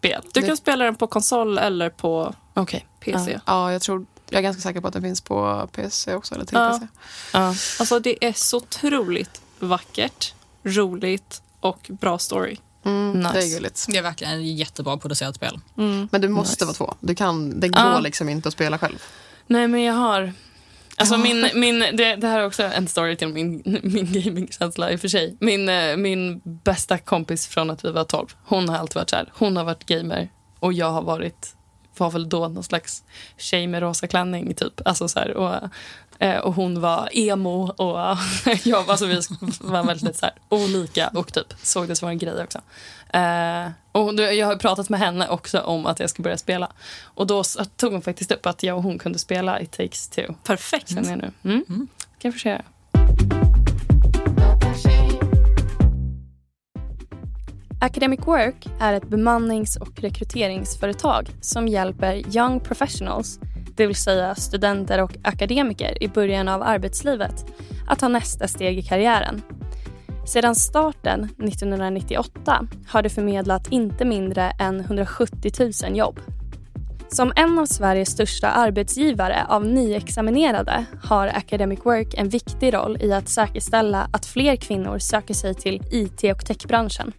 PC-spel? Du Det- kan spela den på konsol eller på Okej. PC. Ja, jag tror, jag är ganska säker på att den finns på PC också, eller till Ja. PC. Ja. Alltså det är så otroligt vackert, roligt och bra story. Mm, Nice. Det är gulligt. Det är verkligen ett jättebra producerat spel. Mm. Men du måste Nice. vara två. Du kan, det går Ja. liksom inte att spela själv. Nej, men jag har... Alltså min, min, det, det här är också en story till min, *laughs* min gamingkänsla i och för sig. Min, eh, min bästa kompis från att vi var 12, hon har alltid varit så här. Hon har varit gamer och jag har varit, var väl då någon slags tjej med rosa klänning typ. Alltså så här, och, och hon var emo och *laughs* jag, alltså vi var väldigt så här, olika och typ såg det som en grej också. Eh, och jag har pratat med henne också om att jag ska börja spela. Och då tog hon faktiskt upp att jag och hon kunde spela It takes two. Perfekt. Känner jag nu. Mm. Mm. Kan jag försöka. Academic Work är ett bemannings och rekryteringsföretag som hjälper young professionals, det vill säga studenter och akademiker i början av arbetslivet, att ta nästa steg i karriären. Sedan starten 1998 har det förmedlat inte mindre än 170 000 jobb. Som en av Sveriges största arbetsgivare av nyexaminerade har Academic Work en viktig roll i att säkerställa att fler kvinnor söker sig till IT och techbranschen.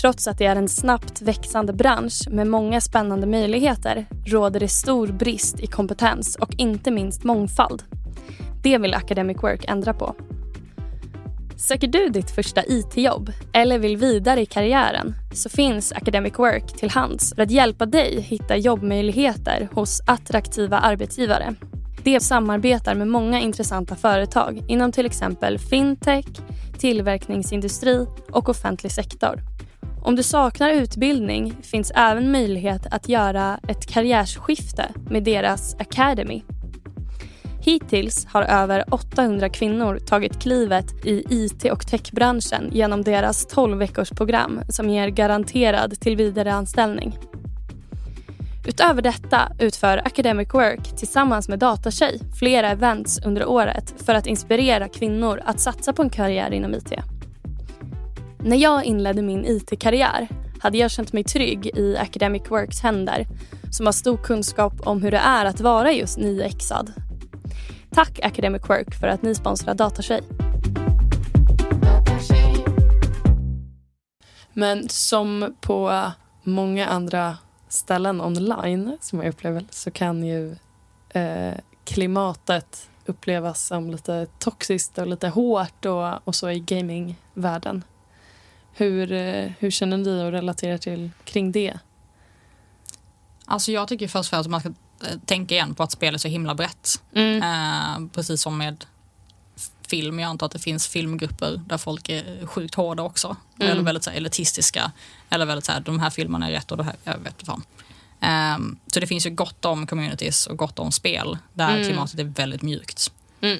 Trots att det är en snabbt växande bransch med många spännande möjligheter råder det stor brist i kompetens och inte minst mångfald. Det vill Academic Work ändra på. Söker du ditt första IT-jobb eller vill vidare i karriären så finns Academic Work till hands för att hjälpa dig hitta jobbmöjligheter hos attraktiva arbetsgivare. Det samarbetar med många intressanta företag inom till exempel fintech, tillverkningsindustri och offentlig sektor. Om du saknar utbildning finns även möjlighet att göra ett karriärsskifte med deras Academy. Hittills har över 800 kvinnor tagit klivet i IT och techbranschen genom deras 12 veckors program som ger garanterad tillvidareanställning. Utöver detta utför Academic Work tillsammans med Datatjej flera events under året för att inspirera kvinnor att satsa på en karriär inom IT. När jag inledde min IT-karriär hade jag känt mig trygg i Academic Works händer som har stor kunskap om hur det är att vara just nyexad. Tack Academic Work för att ni sponsrar Datatjej. Men som på många andra ställen online som jag upplever så kan ju eh, klimatet upplevas som lite toxiskt och lite hårt och, och så i gamingvärlden. Hur, eh, hur känner ni och relaterar till kring det? Alltså jag tycker först och främst att man ska eh, tänka igen på att spel är så himla brett. Mm. Eh, precis som med film. Jag antar att det finns filmgrupper där folk är sjukt hårda också. Mm. Eller väldigt så här, elitistiska. Eller väldigt så här, de här filmerna är rätt och det här, jag vet inte fan. Ehm, så det finns ju gott om communities och gott om spel där Mm. klimatet är väldigt mjukt. Mm.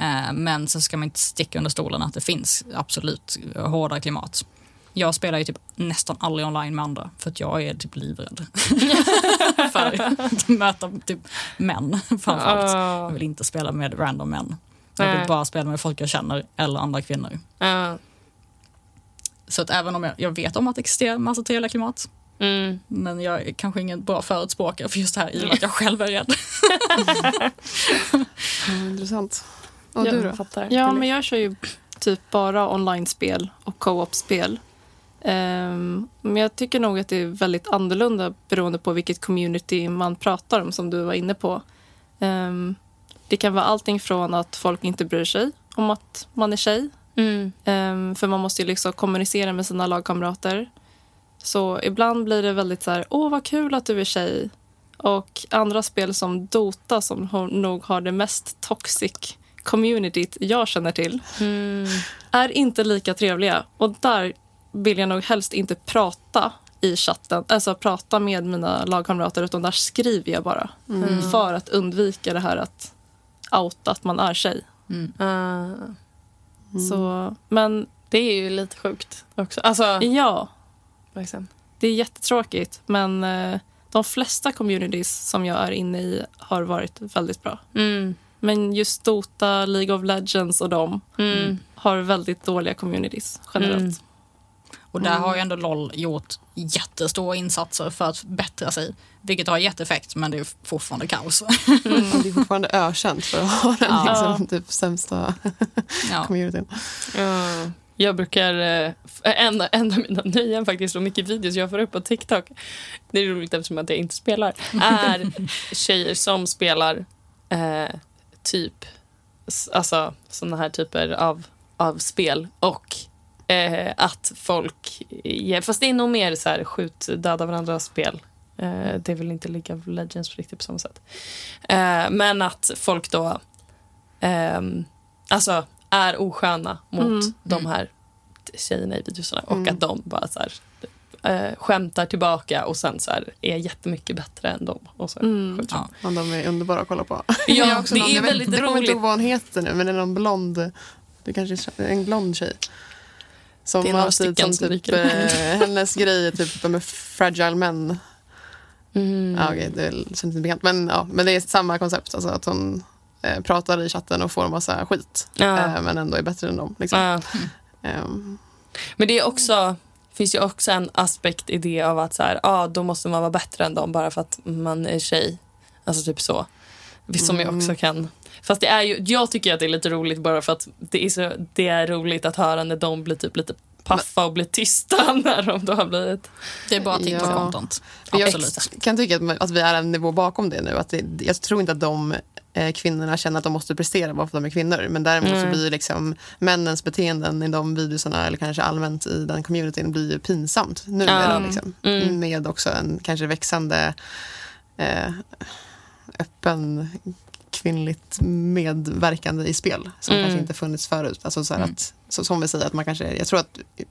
Eh, men så ska man inte sticka under stolen att det finns absolut hårda klimat. Jag spelar ju typ nästan aldrig online med andra för att jag är typ livrädd. *laughs* för att möta typ män framförallt. Jag vill inte spela med random män. Jag vill bara spela med folk jag känner eller andra kvinnor. Ja. Så att även om jag, jag vet om att det existerar en massa trevliga klimat, Mm. men jag är kanske ingen bra förutspråkare för just det här i och med att jag själv är rädd. *laughs* *laughs* Ja, intressant. Och Ja, du jag då? fattar. Ja, men jag kör ju typ bara online-spel och co-op-spel. Ehm, men jag tycker nog att det är väldigt annorlunda beroende på vilket community man pratar om, som du var inne på. Ehm, det kan vara allting från att folk inte bryr sig om att man är tjej. Mm. Ehm, för man måste ju liksom kommunicera med sina lagkamrater. Så ibland blir det väldigt så här, åh vad kul att du är tjej. Och andra spel som Dota som nog har det mest toxic communityt jag känner till Mm. är inte lika trevliga. Och där vill jag nog helst inte prata i chatten, alltså prata med mina lagkamrater, utan där skriver jag bara. Mm. För att undvika det här att outa att man är tjej. Ah. Så, men det är ju lite sjukt också. Alltså, ja, verkligen. det är jättetråkigt. Men eh, de flesta communities som jag är inne i har varit väldigt bra. Mm. Men just Dota, League of Legends och de Mm. har väldigt dåliga communities generellt. Mm. Och där har ju ändå LOL gjort jättestora insatser för att bättra sig. Vilket har gett effekt, men det är fortfarande kaos. Mm. *laughs* Det är fortfarande ökänt för att ha den Ja. liksom, typ, sämsta Ja. communityn. Ja. Jag brukar eh, f- ändra, ändra mina nöjen faktiskt och mycket videos jag får upp på TikTok. Det är roligt eftersom att jag inte spelar. *laughs* Är tjejer som spelar eh, typ alltså såna här typer av, av spel och eh, att folk... Ja, fast det är nog mer så här skjut, döda varandra spel. Eh, det är väl inte League of Legends riktigt på samma sätt. Eh, men att folk då ehm, alltså är osköna mot Mm. de här tjejerna i videorna och Mm. att de bara så här, eh, skämtar tillbaka och sen så här, är jättemycket bättre än dem. Och så Mm. Ja. Ja, de är underbara att kolla på. Ja, *laughs* också det någon- är jag vet- väldigt Jag kommer inte roligt. ihåg vad hon heter nu, men det är någon blond. Det kanske är en blond tjej. Som Det är några alltid stycken som som typ, eh, hennes grej är typ med fragile män. Mm. Ja, okej, det känns inte bekant. Men, ja, men det är samma koncept. Alltså att hon eh, pratar i chatten och får en massa skit. Ja. Eh, men ändå är bättre än dem. Liksom. Ja. Ehm, Men det är också, finns ju också en aspekt i det av att så här, ah, då måste man vara bättre än dem bara för att man är tjej. Alltså typ så. Som jag också kan... Fast det är ju, jag tycker att det är lite roligt bara för att det är, så, det är roligt att höra när de blir typ lite paffa och blir tysta *laughs* när de då har blivit... Det är bara Ja. TikTok-content. Absolut. Jag kan tycka att, att vi är en nivå bakom det nu. Att det, jag tror inte att de kvinnorna känner att de måste prestera bara för att de är kvinnor. Men däremot så Mm. blir liksom männens beteenden i de videorna eller kanske allmänt i den communityn blir ju pinsamt numera. Ja. Liksom. Mm. Med också en kanske växande eh, öppen kvinnligt medverkande i spel som Mm. kanske inte funnits förut. Alltså så Mm. att, så, som vi säger, att man kanske, jag tror att eh,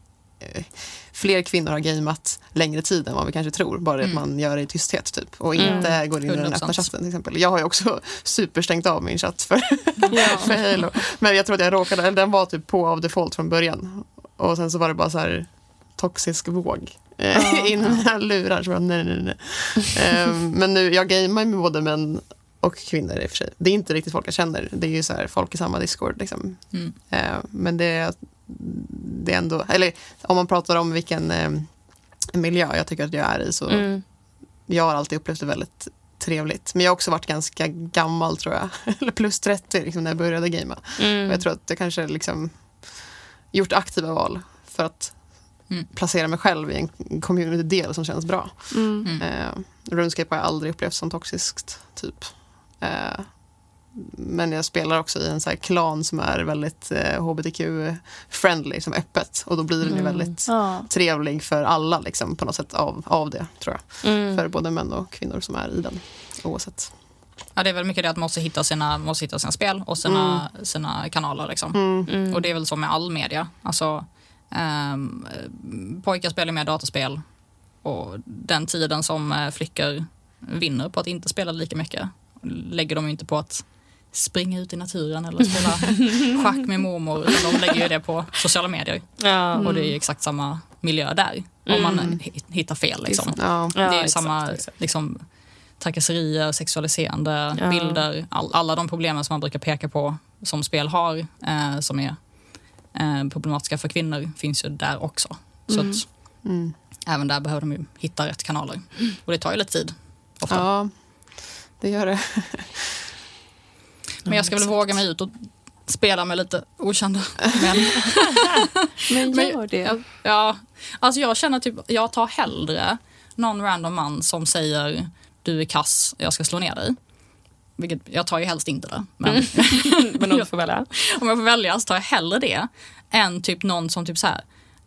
fler kvinnor har gameat längre tid än vad vi kanske tror. Bara Mm. att man gör det i tysthet typ. Och Mm. inte går in i den 100%. öppna chatten till exempel. Jag har ju också superstängt av min chatt för, *laughs* Ja. för Halo. Men jag tror att jag råkade, den var typ på av default från början. Och sen så var det bara så här toxisk våg. eh, Ja. in *laughs* i mina lurar. Så bara, nej, nej, nej. Ehm, men nu, jag gamear med både män och kvinnor i och för sig. Det är inte riktigt folk jag känner. Det är ju så här, folk i samma Discord. Liksom. Mm. Ehm, men det, det är ändå, eller om man pratar om vilken eh, miljö jag tycker att jag är i så Mm. jag har alltid upplevt det väldigt trevligt. Men jag har också varit ganska gammal tror jag. *laughs* Eller plus 30 liksom, när jag började gamea. Mm. Och jag tror att jag kanske liksom gjort aktiva val för att Mm. placera mig själv i en community-del som känns bra. Mm. Mm. Eh, RuneScape har jag aldrig upplevt som toxiskt, typ. Eh, men jag spelar också i en så här klan som är väldigt eh, hbtq-friendly, som öppet. Och då blir den ju Mm. väldigt Ja. trevlig för alla liksom, på något sätt av, av det, tror jag. Mm. För både män och kvinnor som är i den, oavsett. Ja, det är väl mycket det att man måste hitta sina, måste hitta sina spel och sina, sina kanaler. Liksom. Mm. Mm. Och det är väl så med all media. Alltså, ehm, pojkar spelar mer dataspel och den tiden som eh, flickor vinner på att inte spela lika mycket lägger de ju inte på att springa ut i naturen eller spela *laughs* schack med mormor. De lägger ju det på sociala medier. Ja. Och det är ju exakt samma miljö där. Om man Mm. hi- hittar fel. Liksom. Ja. Det är samma liksom, trakasserier, sexualiserande Ja. bilder. All, alla de problemen som man brukar peka på som spel har eh, som är eh, problematiska för kvinnor finns ju där också. Så Mm. att Mm. även där behöver de ju hitta rätt kanaler. Och det tar ju lite tid. Ofta. Ja, det gör det. Men jag ska väl exakt. våga mig ut och spela med lite okända män. *laughs* Men gör det. Ja, alltså jag känner typ, jag tar hellre någon random man som säger du är kass, jag ska slå ner dig. Vilket, jag tar ju helst inte det. Men *laughs* Men om du får välja. om jag får välja så tar jag hellre det än typ någon som typ så här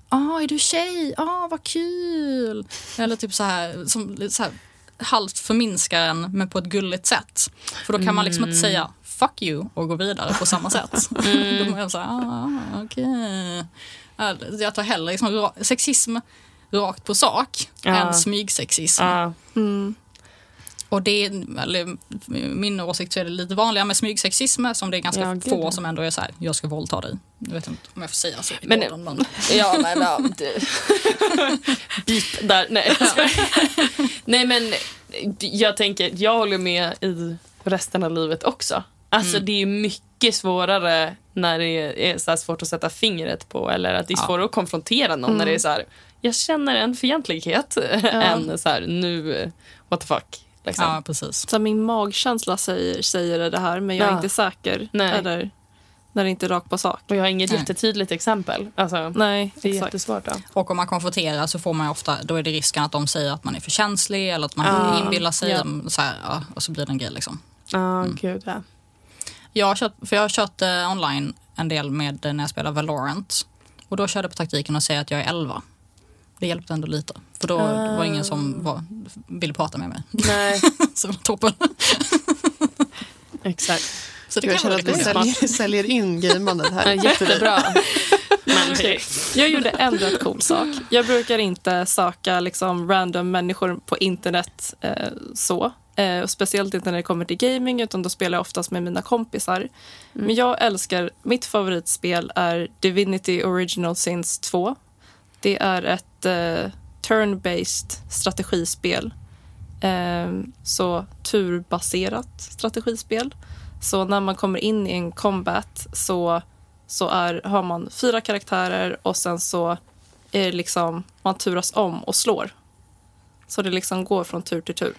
Ah, är du tjej? Ah, vad kul! Eller typ så här, som, så här halvt förminskar en men på ett gulligt sätt. För då kan man liksom inte säga fuck you och gå vidare på samma sätt. *laughs* Då är jag så här, ah, okej. Ja, Jag tar hellre liksom ra- sexism rakt på sak Ja. än smygsexism. Ja. Mm. Och det är, eller, min åsikt så är det lite vanligare med smygsexism som det är ganska Ja, få som ändå är så här, jag ska våldta dig. Jag vet inte om jag får säga så i Men- podden, men Ja, men ja, du. *laughs* Beep där. Nej. Nej, men jag tänker, jag håller med i resten av livet också. Alltså Mm. det är mycket svårare när det är så här svårt att sätta fingret på eller att det är Ja. svårare att konfrontera någon när det är så här, jag känner en fientlighet *laughs* än så här, nu, what the fuck. Liksom. ja, precis. Så min magkänsla säger, säger det här, men jag är Ja. inte säker. Nej. Eller när det inte är rakt på sak. Och jag har inget Nej. jättetydligt exempel. Alltså, Nej, det är exakt. jättesvårt. Då. Och om man konfronterar så får man ju ofta, då är det risken att de säger att man är för känslig eller att man Ja. inbillar sig. Ja. Så här, ja, och så blir det en grej liksom. Ja, gud ja. Jag har kört, för jag har kört eh, online en del med eh, när jag spelar Valorant. Och då körde jag på taktiken att säga att jag är 11. Det hjälpte ändå lite. För då var det ingen som var, ville prata med mig. Nej, *laughs* Så det var toppen. *laughs* exakt. Så det Jag kan känner att vi säljer, *laughs* säljer in gameandet Ja, här. jättebra. Men Okej. Jag gjorde en rätt cool sak. Jag brukar inte söka liksom random människor på internet eh, så. Eh, och speciellt inte när det kommer till gaming, utan då spelar jag oftast med mina kompisar. Men jag älskar, mitt favoritspel är Divinity Original Sins 2. Det är ett eh, turn-based strategispel. Eh, så turbaserat strategispel. Så när man kommer in i en combat så så är, har man fyra karaktärer och sen så är det liksom, man turas om och slår. Så det liksom går från tur till tur.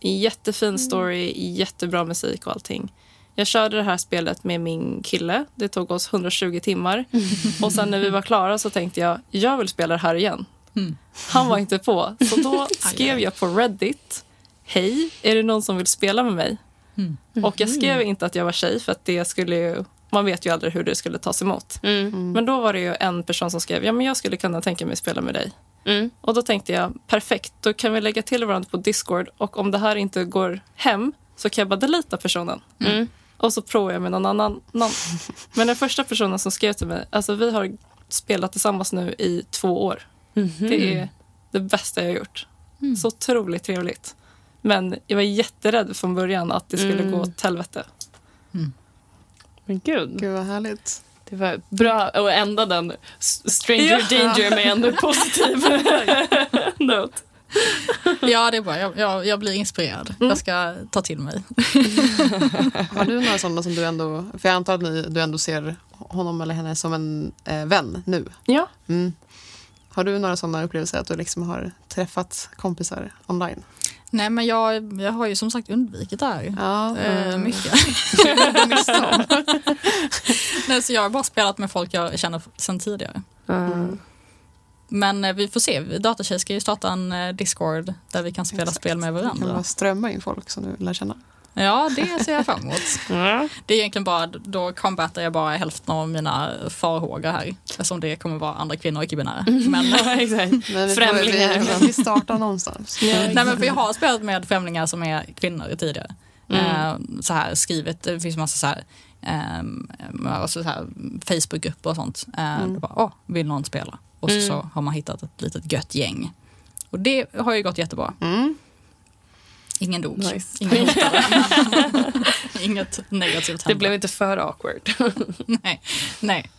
Jättefin story, jättebra musik och allting. Jag körde det här spelet med min kille. Det tog oss 120 timmar. *laughs* Och sen när vi var klara så tänkte jag, jag vill spela det här igen. Mm. Han var inte på. Så då *laughs* skrev jag på Reddit, hej, är det någon som vill spela med mig? Mm. Och jag skrev inte att jag var tjej för att det skulle ju, man vet ju aldrig hur det skulle tas emot. Mm. Men då var det ju en person som skrev, ja men jag skulle kunna tänka mig spela med dig. Mm. Och då tänkte jag, perfekt, då kan vi lägga till varandra på Discord och om det här inte går hem så kan jag bara delita personen. Mm. Och så provar jag med någon annan. Någon. *laughs* Men den första personen som skrev till mig, alltså vi har spelat tillsammans nu i två år. Mhm. Det är det bästa jag har gjort. Mm. Så otroligt trevligt. Men jag var jätterädd från början att det skulle Mm. gå åt helvete. Men gud, Gud vad härligt. Det var bra att ända den stranger Ja. danger med en *laughs* positiv note. Ja, det är bra. Jag, jag, jag blir inspirerad. Jag ska ta till mig. *laughs* Har du några sådana som du ändå, för jag antar att ni, du ändå ser honom eller henne som en eh, vän nu. Ja. Mm. Har du några sådana upplevelser att du liksom har träffat kompisar online? Nej, men jag, jag har ju som sagt undvikit det här. Ja, Eh, mycket. *laughs* *laughs* Nej, så jag har bara spelat med folk jag känner sedan tidigare. Mm. Men eh, vi får se. Datatjej ska ju starta en eh, Discord där vi kan spela Exakt. spel med Kan bara varandra. strömma in folk som du lär känna. Ja, det ser jag fram emot. *laughs* Ja. Det är egentligen bara, då combatar jag bara hälften av mina farhågor här. Eftersom det kommer vara andra kvinnor icke-binära. Men, *laughs* Ja, exakt. Men vi, Främlingar. Vi, vi startar någonstans. nej, men för jag har spelat med främlingar som är kvinnor tidigare. Mm. Eh, så här skrivit, det finns massa så här, eh, alltså så här Facebookgrupper och sånt. Eh, Mm. bara, åh, vill någon spela? Och så, Mm. så har man hittat ett litet gött gäng. Och det har ju gått jättebra. Mm. Ingen dog. Nice. Ingen. *laughs* *laughs* Inget negativt Det hände. blev inte för awkward. *laughs* Nej. Nej.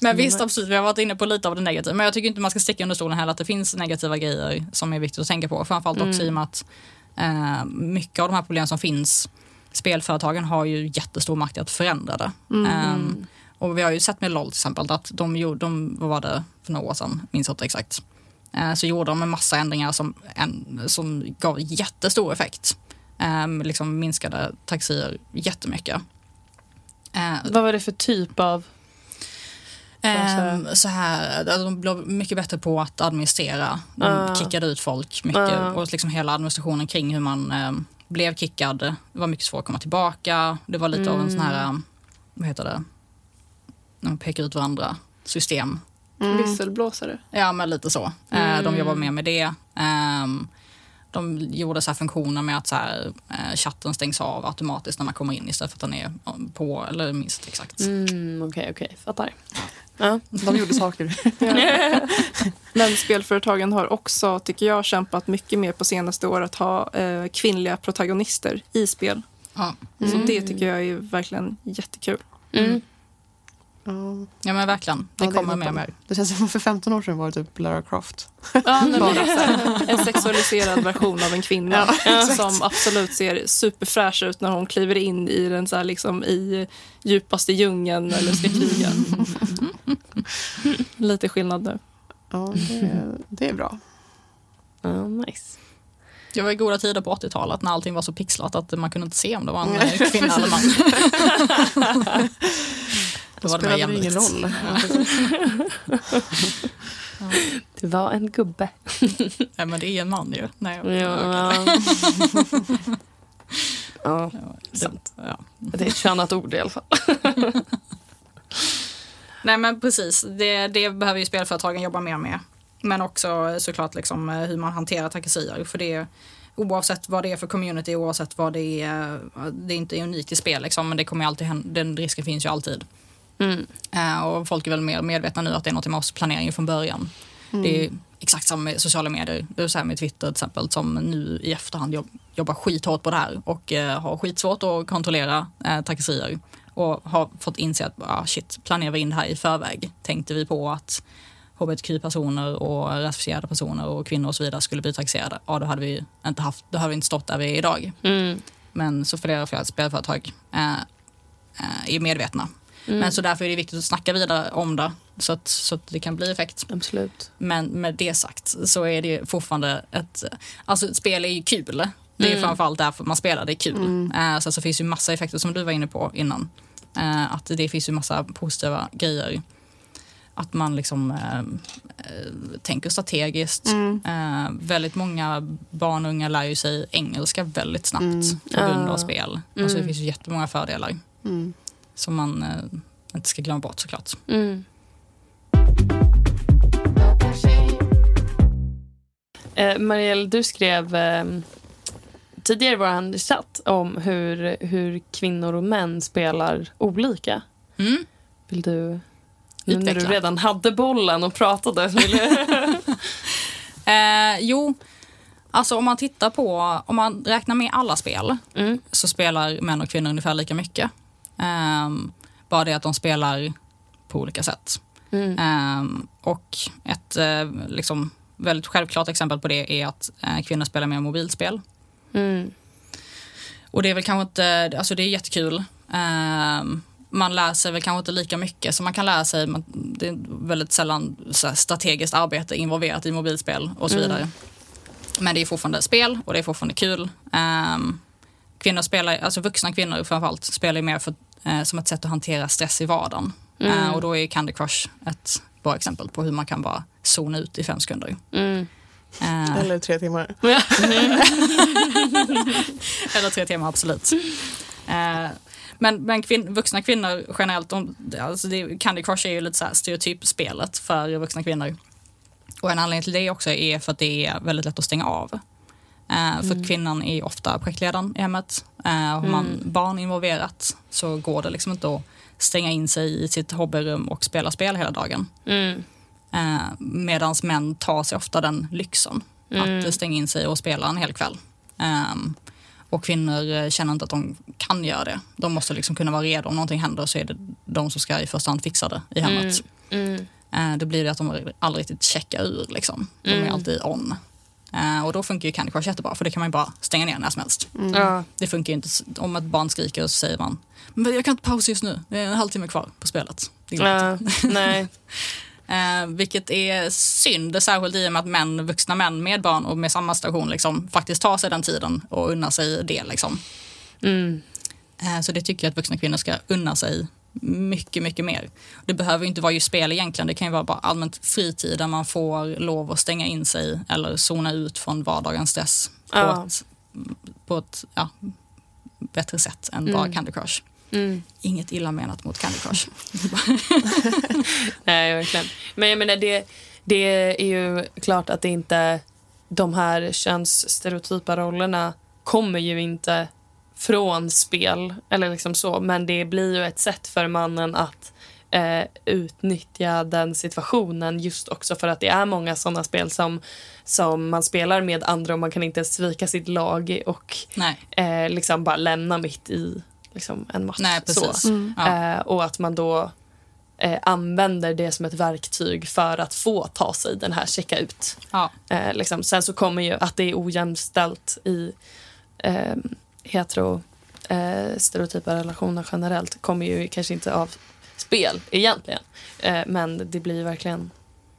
Men visst, absolut, vi har varit inne på lite av det negativa. Men jag tycker inte man ska sticka under stolen heller att det finns negativa grejer som är viktigt att tänka på. Framförallt också Mm. i och med att eh, mycket av de här problemen som finns spelföretagen har ju jättestor makt att förändra det. Mm. Ehm, och vi har ju sett med LOL till exempel att de gjorde, de, vad var det för några år sedan, minns inte exakt. Eh, så gjorde de en massa ändringar som, en, som gav jättestor effekt. Um, liksom minskade taxier jättemycket. Eh, Vad var det för typ av... Ehm, så här, de blev mycket bättre på att administrera. De Ah. kickade ut folk mycket Ah. och liksom hela administrationen kring hur man ehm, blev kickad. Det var mycket svårt att komma tillbaka. Det var lite av en sån här, ehm, vad heter det, när man pekar ut varandra, system. Visselblåsare. Ja, men lite så. Eh, De jobbar mer med det. Ehm, De gjorde så här funktioner med att så här, eh, chatten stängs av automatiskt när man kommer in istället för att den är på, eller minst exakt. Mm, Okej, okej. Fattar. Ja. De gjorde saker. *laughs* Men spelföretagen har också, tycker jag, kämpat mycket mer på senaste år att ha eh, kvinnliga protagonister i spel. Ja. Så det tycker jag är verkligen jättekul. Mm. Ja. ja, men verkligen. Det Ja, är kommer mer och mer. Det känns som för 15 år sedan var det typ Lara Croft. Ja, nej, men det en sexualiserad version av en kvinna Ja, *laughs* som absolut ser superfräsch ut när hon kliver in i den så här, liksom, i djupaste djungeln eller ska kriga. *laughs* Lite skillnad nu. Ja, det, det är bra. Ja, nice. Det var i goda tider på 80-talet när allting var så pixlat att man kunde inte se om det var en *laughs* kvinna eller man. Då var det mer spelade det ingen roll. *laughs* Det var en gubbe. *laughs* Ja, men det är en man ju. Nej, *laughs* Ja. ja, det, sant. ja. det är ett könat ord i alla fall. Nej men precis, det, det behöver ju spelföretagen jobba mer med. Men också såklart liksom eh, hur man hanterar trakasserier. För det oavsett vad det är för community, oavsett vad det är, det är inte unikt i spel liksom, men det kommer alltid hända, den risken finns ju alltid. Mm. Eh, och folk är väl mer medvetna nu att det är något man måste planera från början. Det är exakt samma med sociala medier, det är så här med Twitter till exempel, som nu i efterhand jobb, jobbar skithårt på det här och eh, har skitsvårt att kontrollera eh, trakasserier. Och har fått inse att ah, shit, planerar vi in det här i förväg? Tänkte vi på att hbtq-personer och rasifierade personer och kvinnor och så vidare skulle bli trakasserade, ja då hade vi inte, haft, då hade vi inte stått där vi är idag. Mm. Men så flera spelföretag eh, är medvetna. Mm. Men så därför är det viktigt att snacka vidare om det så att, så att det kan bli effekt. Absolut. Men med det sagt så är det fortfarande ett... Alltså ett spel är ju kul. Det är Mm. framförallt därför man spelar, det är kul. Eh, så, så finns ju massa effekter som du var inne på innan. Eh, att det finns ju massa positiva grejer. Att man liksom eh, tänker strategiskt. Eh, väldigt många barn och unga lär ju sig engelska väldigt snabbt Mm. på grund av spel. Alltså det Mm. finns ju jättemånga fördelar Mm. Som man eh, inte ska glömma bort såklart. Mm. Eh, Marielle, du skrev eh, tidigare i vår chatt om hur, hur kvinnor och män spelar olika. Mm. Vill du, nu när du redan hade bollen och pratade, vill. *laughs* Eh, jo, alltså om man tittar på, om man räknar med alla spel mm. så spelar män och kvinnor ungefär lika mycket. Ehm, bara det att de spelar på olika sätt. Mm. Ehm, och ett eh, liksom, väldigt självklart exempel på det är att eh, kvinnor spelar mer mobilspel. Mm. Och det är väl kanske inte, alltså det är jättekul. Ehm, man sig väl kanske inte lika mycket som man kan lära sig. Man, det är väldigt sällan här, strategiskt arbete involverat i mobilspel och så Mm. vidare. Men det är fortfarande spel och det är fortfarande kul. Ehm, kvinnor spelar, alltså vuxna kvinnor framförallt, spelar ju mer för, eh, som ett sätt att hantera stress i vardagen. Mm. Eh, och då är Candy Crush ett bra exempel på hur man kan bara zona ut i fem sekunder. Mm. Eh, Eller tre timmar. *laughs* *laughs* Eller tre timmar, absolut. Eh, men men kvin- vuxna kvinnor generellt, de, alltså det, Candy Crush är ju lite så här stereotypspelet för vuxna kvinnor. Och en anledning till det också är för att det är väldigt lätt att stänga av. Eh, för att kvinnan är ofta projektledaren i hemmet. Eh, har man barn involverat så går det liksom inte att stänga in sig i sitt hobbyrum och spela spel hela dagen. Mm. Eh, Medan män tar sig ofta den lyxen Mm. att stänga in sig och spela en hel kväll. Ehm, och kvinnor känner inte att de kan göra det. De måste liksom kunna vara redo. Om någonting händer så är det de som ska i första hand fixa det i hemmet. Mm. Eh, det blir det att de aldrig riktigt checkar ur. Liksom. De är Mm. alltid on. Eh, och då funkar ju Candy Crush jättebra för det kan man ju bara stänga ner när som helst. Ja. Det funkar ju inte om ett barn skriker så säger man men jag kan inte pausa just nu, det är en halvtimme kvar på spelet. Det går inte. Ja, *laughs* nej. *laughs* Eh, vilket är synd, särskilt i och med att män, vuxna män med barn och med samma station liksom, faktiskt tar sig den tiden och unnar sig det. Liksom. Mm. Eh, så det tycker jag att vuxna kvinnor ska unna sig mycket, mycket mer. Det behöver ju inte vara just spel egentligen, det kan ju vara bara allmänt fritid där man får lov att stänga in sig eller zona ut från vardagens stress på Ja. ett, på ett ja, bättre sätt än bara Candy Crush. Mm. Inget illa menat mot Candy Crush. *laughs* Nej, verkligen. Men jag menar, det, det är ju klart att det inte... De här könsstereotypa rollerna kommer ju inte från spel, eller liksom så. Men det blir ju ett sätt för mannen att eh, utnyttja den situationen just också för att det är många såna spel som, som man spelar med andra och man kan inte svika sitt lag och eh, liksom bara lämna mitt i liksom, en match. nej precis. Så. Ja. Eh, och att man då eh, använder det som ett verktyg för att få ta sig den här checka ut. Ja. Eh, liksom. Sen så kommer ju att det är ojämställt i eh, hetero eh, stereotypa relationer generellt kommer ju kanske inte av spel egentligen. Eh, men det blir ju verkligen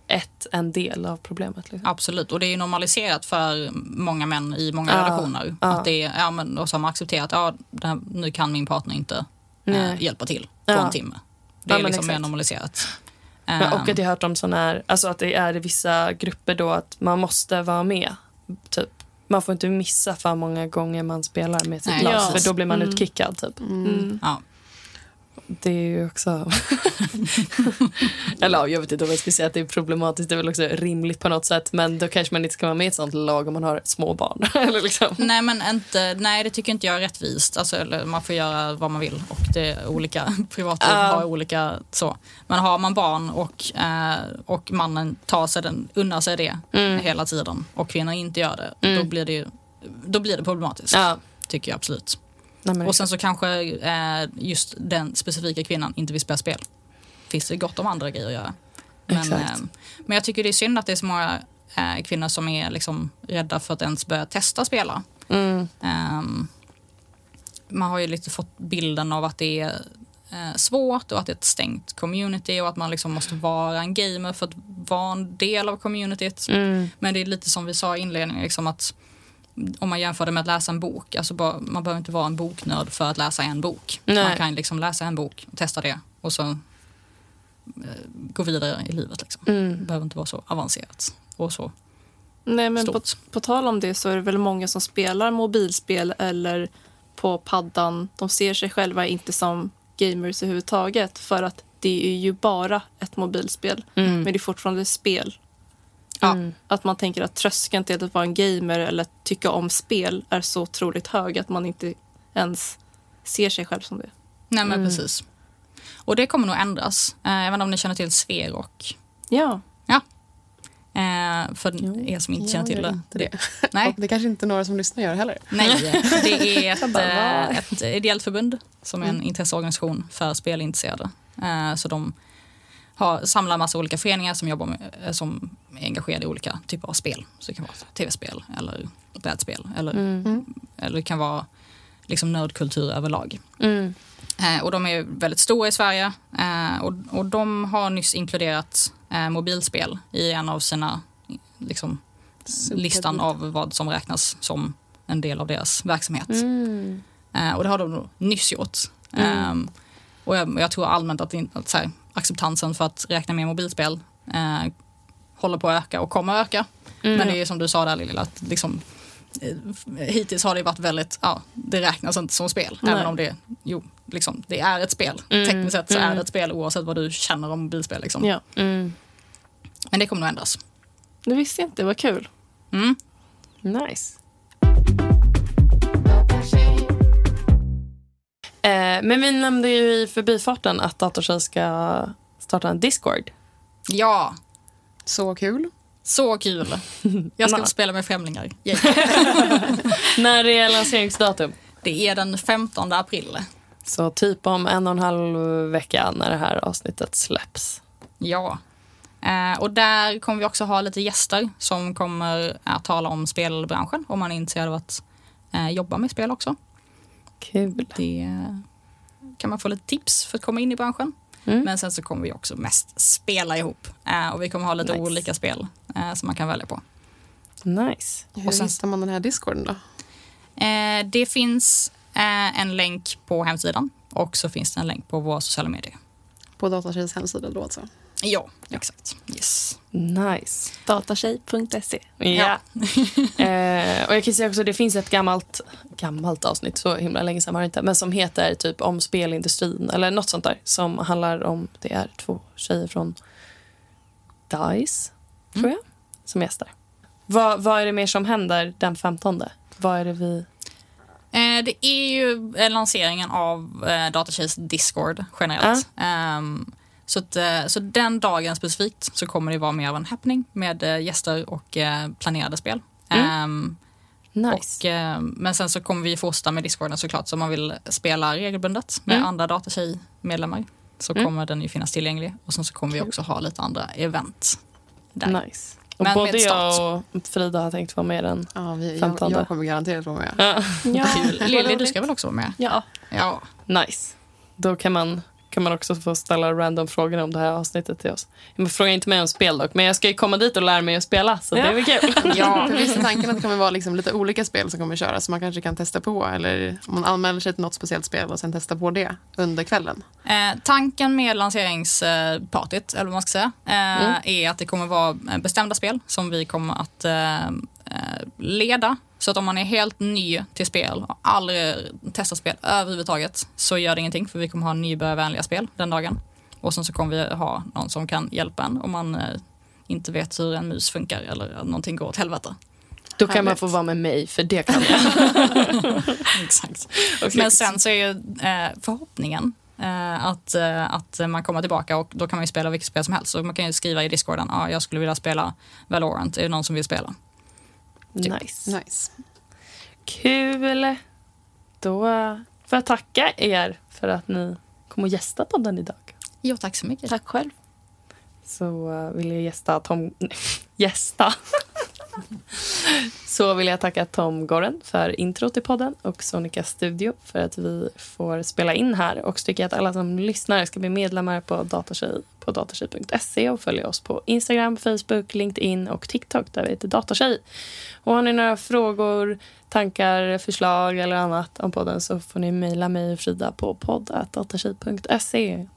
ett, en del av problemet. Liksom. Absolut, och det är ju normaliserat för många män i många Ja, relationer. ja. Att det är, ja, men, och så har man accepterat ja, det här, nu kan min partner inte eh, hjälpa till på Ja. en timme. Det Ja, är liksom mer normaliserat. Men, och att jag har hört om såna här, alltså att det är i vissa grupper då att man måste vara med. Typ. Man får inte missa för många gånger man spelar med sitt Nej, lag ja. för då blir man Mm. utkickad. Typ. Mm. ja. Det är ju också... *laughs* Eller ja, jag vet inte om jag ska säga att det är problematiskt. Det är väl också rimligt på något sätt. Men då kanske man inte ska vara med i ett sånt lag om man har små barn. *laughs* Eller liksom. Nej, men inte, nej, det tycker inte jag är rättvist. Alltså, man får göra vad man vill och det är olika *laughs* privatliv Ja. har olika så. Men har man barn och, eh, och mannen tar sig den, unnar sig det Mm. hela tiden och kvinnan inte gör det, Mm. då, blir det ju, då blir det problematiskt. Ja. Tycker jag absolut. Nej, Och sen så kanske eh, just den specifika kvinnan inte vill spela spel. Finns det gott om andra grejer att göra. Men, eh, men jag tycker det är synd att det är så många eh, kvinnor som är liksom rädda för att ens börja testa spela. Mm. Ehm, man har ju lite fått bilden av att det är eh, svårt och att det är ett stängt community och att man liksom måste vara en gamer för att vara en del av communityt. Mm. Men det är lite som vi sa i inledningen, liksom att om man jämför det med att läsa en bok, alltså bara, man behöver inte vara en boknörd för att läsa en bok. Nej. Man kan liksom läsa en bok, testa det och så eh, gå vidare i livet. Liksom. Mm. Det behöver inte vara så avancerat och så Nej, men på, stort. på tal om det så är det väl många som spelar mobilspel eller på paddan. De ser sig själva inte som gamers överhuvudtaget för att det är ju bara ett mobilspel. Mm. Men det är fortfarande spel. Ja. Mm. Att man tänker att tröskeln till att vara en gamer eller att tycka om spel är så otroligt hög att man inte ens ser sig själv som det. Nej men Mm. precis. Och det kommer nog ändras. Eh, inte om ni känner till Sverok? Ja, Eh, för Jo, er som inte känner till det. inte det. *laughs* Nej, Och det kanske inte några som lyssnar gör heller. nej, *laughs* det är ett, eh, ett ideellt förbund som är en Mm. intresseorganisation för spelintresserade. Eh, så de har, samlar massa olika föreningar som jobbar med, eh, som är engagerade i olika typer av spel. Så det kan vara tv-spel eller brädspel eller, Mm. eller det kan vara liksom nördkultur överlag. Mm. Eh, och de är väldigt stora i Sverige eh, och, och de har nyss inkluderat eh, mobilspel i en av sina liksom, listan av vad som räknas som en del av deras verksamhet. Mm. Eh, och det har de nyss gjort. Mm. Eh, och jag, jag tror allmänt att, att så här, acceptansen för att räkna med mobilspel eh, håller på att öka och kommer att öka. Mm. Men det är som du sa där Lilla, att liksom, eh, hittills har det varit väldigt, ja, det räknas inte som spel. Nej. Även om det, jo, liksom, det är ett spel. Mm, Tekniskt sett så är mm. det ett spel oavsett vad du känner om mobilspel. Liksom. ja. Mm. Men det kommer nog ändras. Det visste jag inte, vad kul. Mm. Nice. Men vi nämnde ju i förbifarten att Datortjej ska starta en Discord. Ja, Så kul. så kul. Jag ska spela med främlingar. *laughs* När är lanseringsdatum? Det är den 15 april. Så typ om en och en halv vecka när det här avsnittet släpps. Ja. Eh, och där kommer vi också ha lite gäster som kommer att tala om spelbranschen om man är intresserad av att eh, jobba med spel också. Kul. Det kan man få lite tips för att komma in i branschen. Mm. Men sen så kommer vi också mest spela ihop eh, och vi kommer ha lite Nice. olika spel eh, som man kan välja på. Nice. Hur Och sen- hittar man den här discorden då? Eh, det finns en länk på hemsidan och så finns det en länk på våra sociala medier. På Datatjejs hemsida då alltså? Ja, exakt. Yes. Nice. Datatjej.se. Ja. *laughs* eh, och jag kan säga också, det finns ett gammalt, gammalt avsnitt, så himla länge sedan var det inte, men som heter typ om spelindustrin eller något sånt där. Som handlar om, det är två tjejer från DICE, tror jag, som gästar. Vad, vad är det mer som händer den 15? Vad är det vi... Eh, det är ju lanseringen av eh, Datatjejs Discord generellt. Ehm, så, att, eh, så den dagen specifikt så kommer det vara mer av en happening med eh, gäster och eh, planerade spel. Ehm, Nice. och, men sen så kommer vi fortsätta med Discorden såklart. Så om man vill spela regelbundet med Mm. andra Datatjej-medlemmar så Mm. kommer den ju finnas tillgänglig. Och sen så kommer vi också ha lite andra event där. nice. Och Men med både jag och Frida har tänkt vara med den. Ja, vi, jag, 15. jag kommer garanterat vara med. Ja. Ja. Lilly, du ska väl också vara med? Ja. Ja. Nice. Då kan man, kan man också få ställa random frågor om det här avsnittet till oss. Men fråga inte mig om spel dock, men jag ska ju komma dit och lära mig att spela, så det är väl kul. *laughs* Ja, för visst är tanken att det kommer vara liksom lite olika spel som kommer köras. Så man kanske kan testa på. Eller om man anmäler sig till något speciellt spel och sen testa på det under kvällen. Eh, tanken med lanseringspartyt, eller vad man ska säga, eh, Mm. är att det kommer vara eh, bestämda spel som vi kommer att eh, eh, leda. Så att om man är helt ny till spel och aldrig testat spel överhuvudtaget så gör det ingenting för vi kommer ha nybörjarvänliga spel den dagen. Och sen så kommer vi ha någon som kan hjälpa en om man eh, inte vet hur en mus funkar eller någonting går åt helvete. Då kan man Härligt. få vara med mig, för det kan jag. *laughs* Exakt. Och Men sen så är ju eh, förhoppningen eh, att, eh, att man kommer tillbaka och då kan man ju spela vilket spel som helst. Så man kan ju skriva i discorden, ja, jag skulle vilja spela Valorant, är det någon som vill spela? Nice. Nice. Kul. Då får jag tacka er för att ni kom och gästa podden idag. Jo, tack så mycket. Tack själv. Så eh, vill jag gästa Tom... nej, *laughs* gästa. *laughs* Så vill jag tacka Tom Goren för intro till podden och Sonica Studio för att vi får spela in här. Och så tycker jag att alla som lyssnar ska bli medlemmar på Datatjej på datatjej.se och följa oss på Instagram, Facebook, LinkedIn och TikTok där vi heter Datatjej. Och har ni några frågor, tankar, förslag eller annat om podden så får ni mejla mig och Frida på podd.datatjej.se.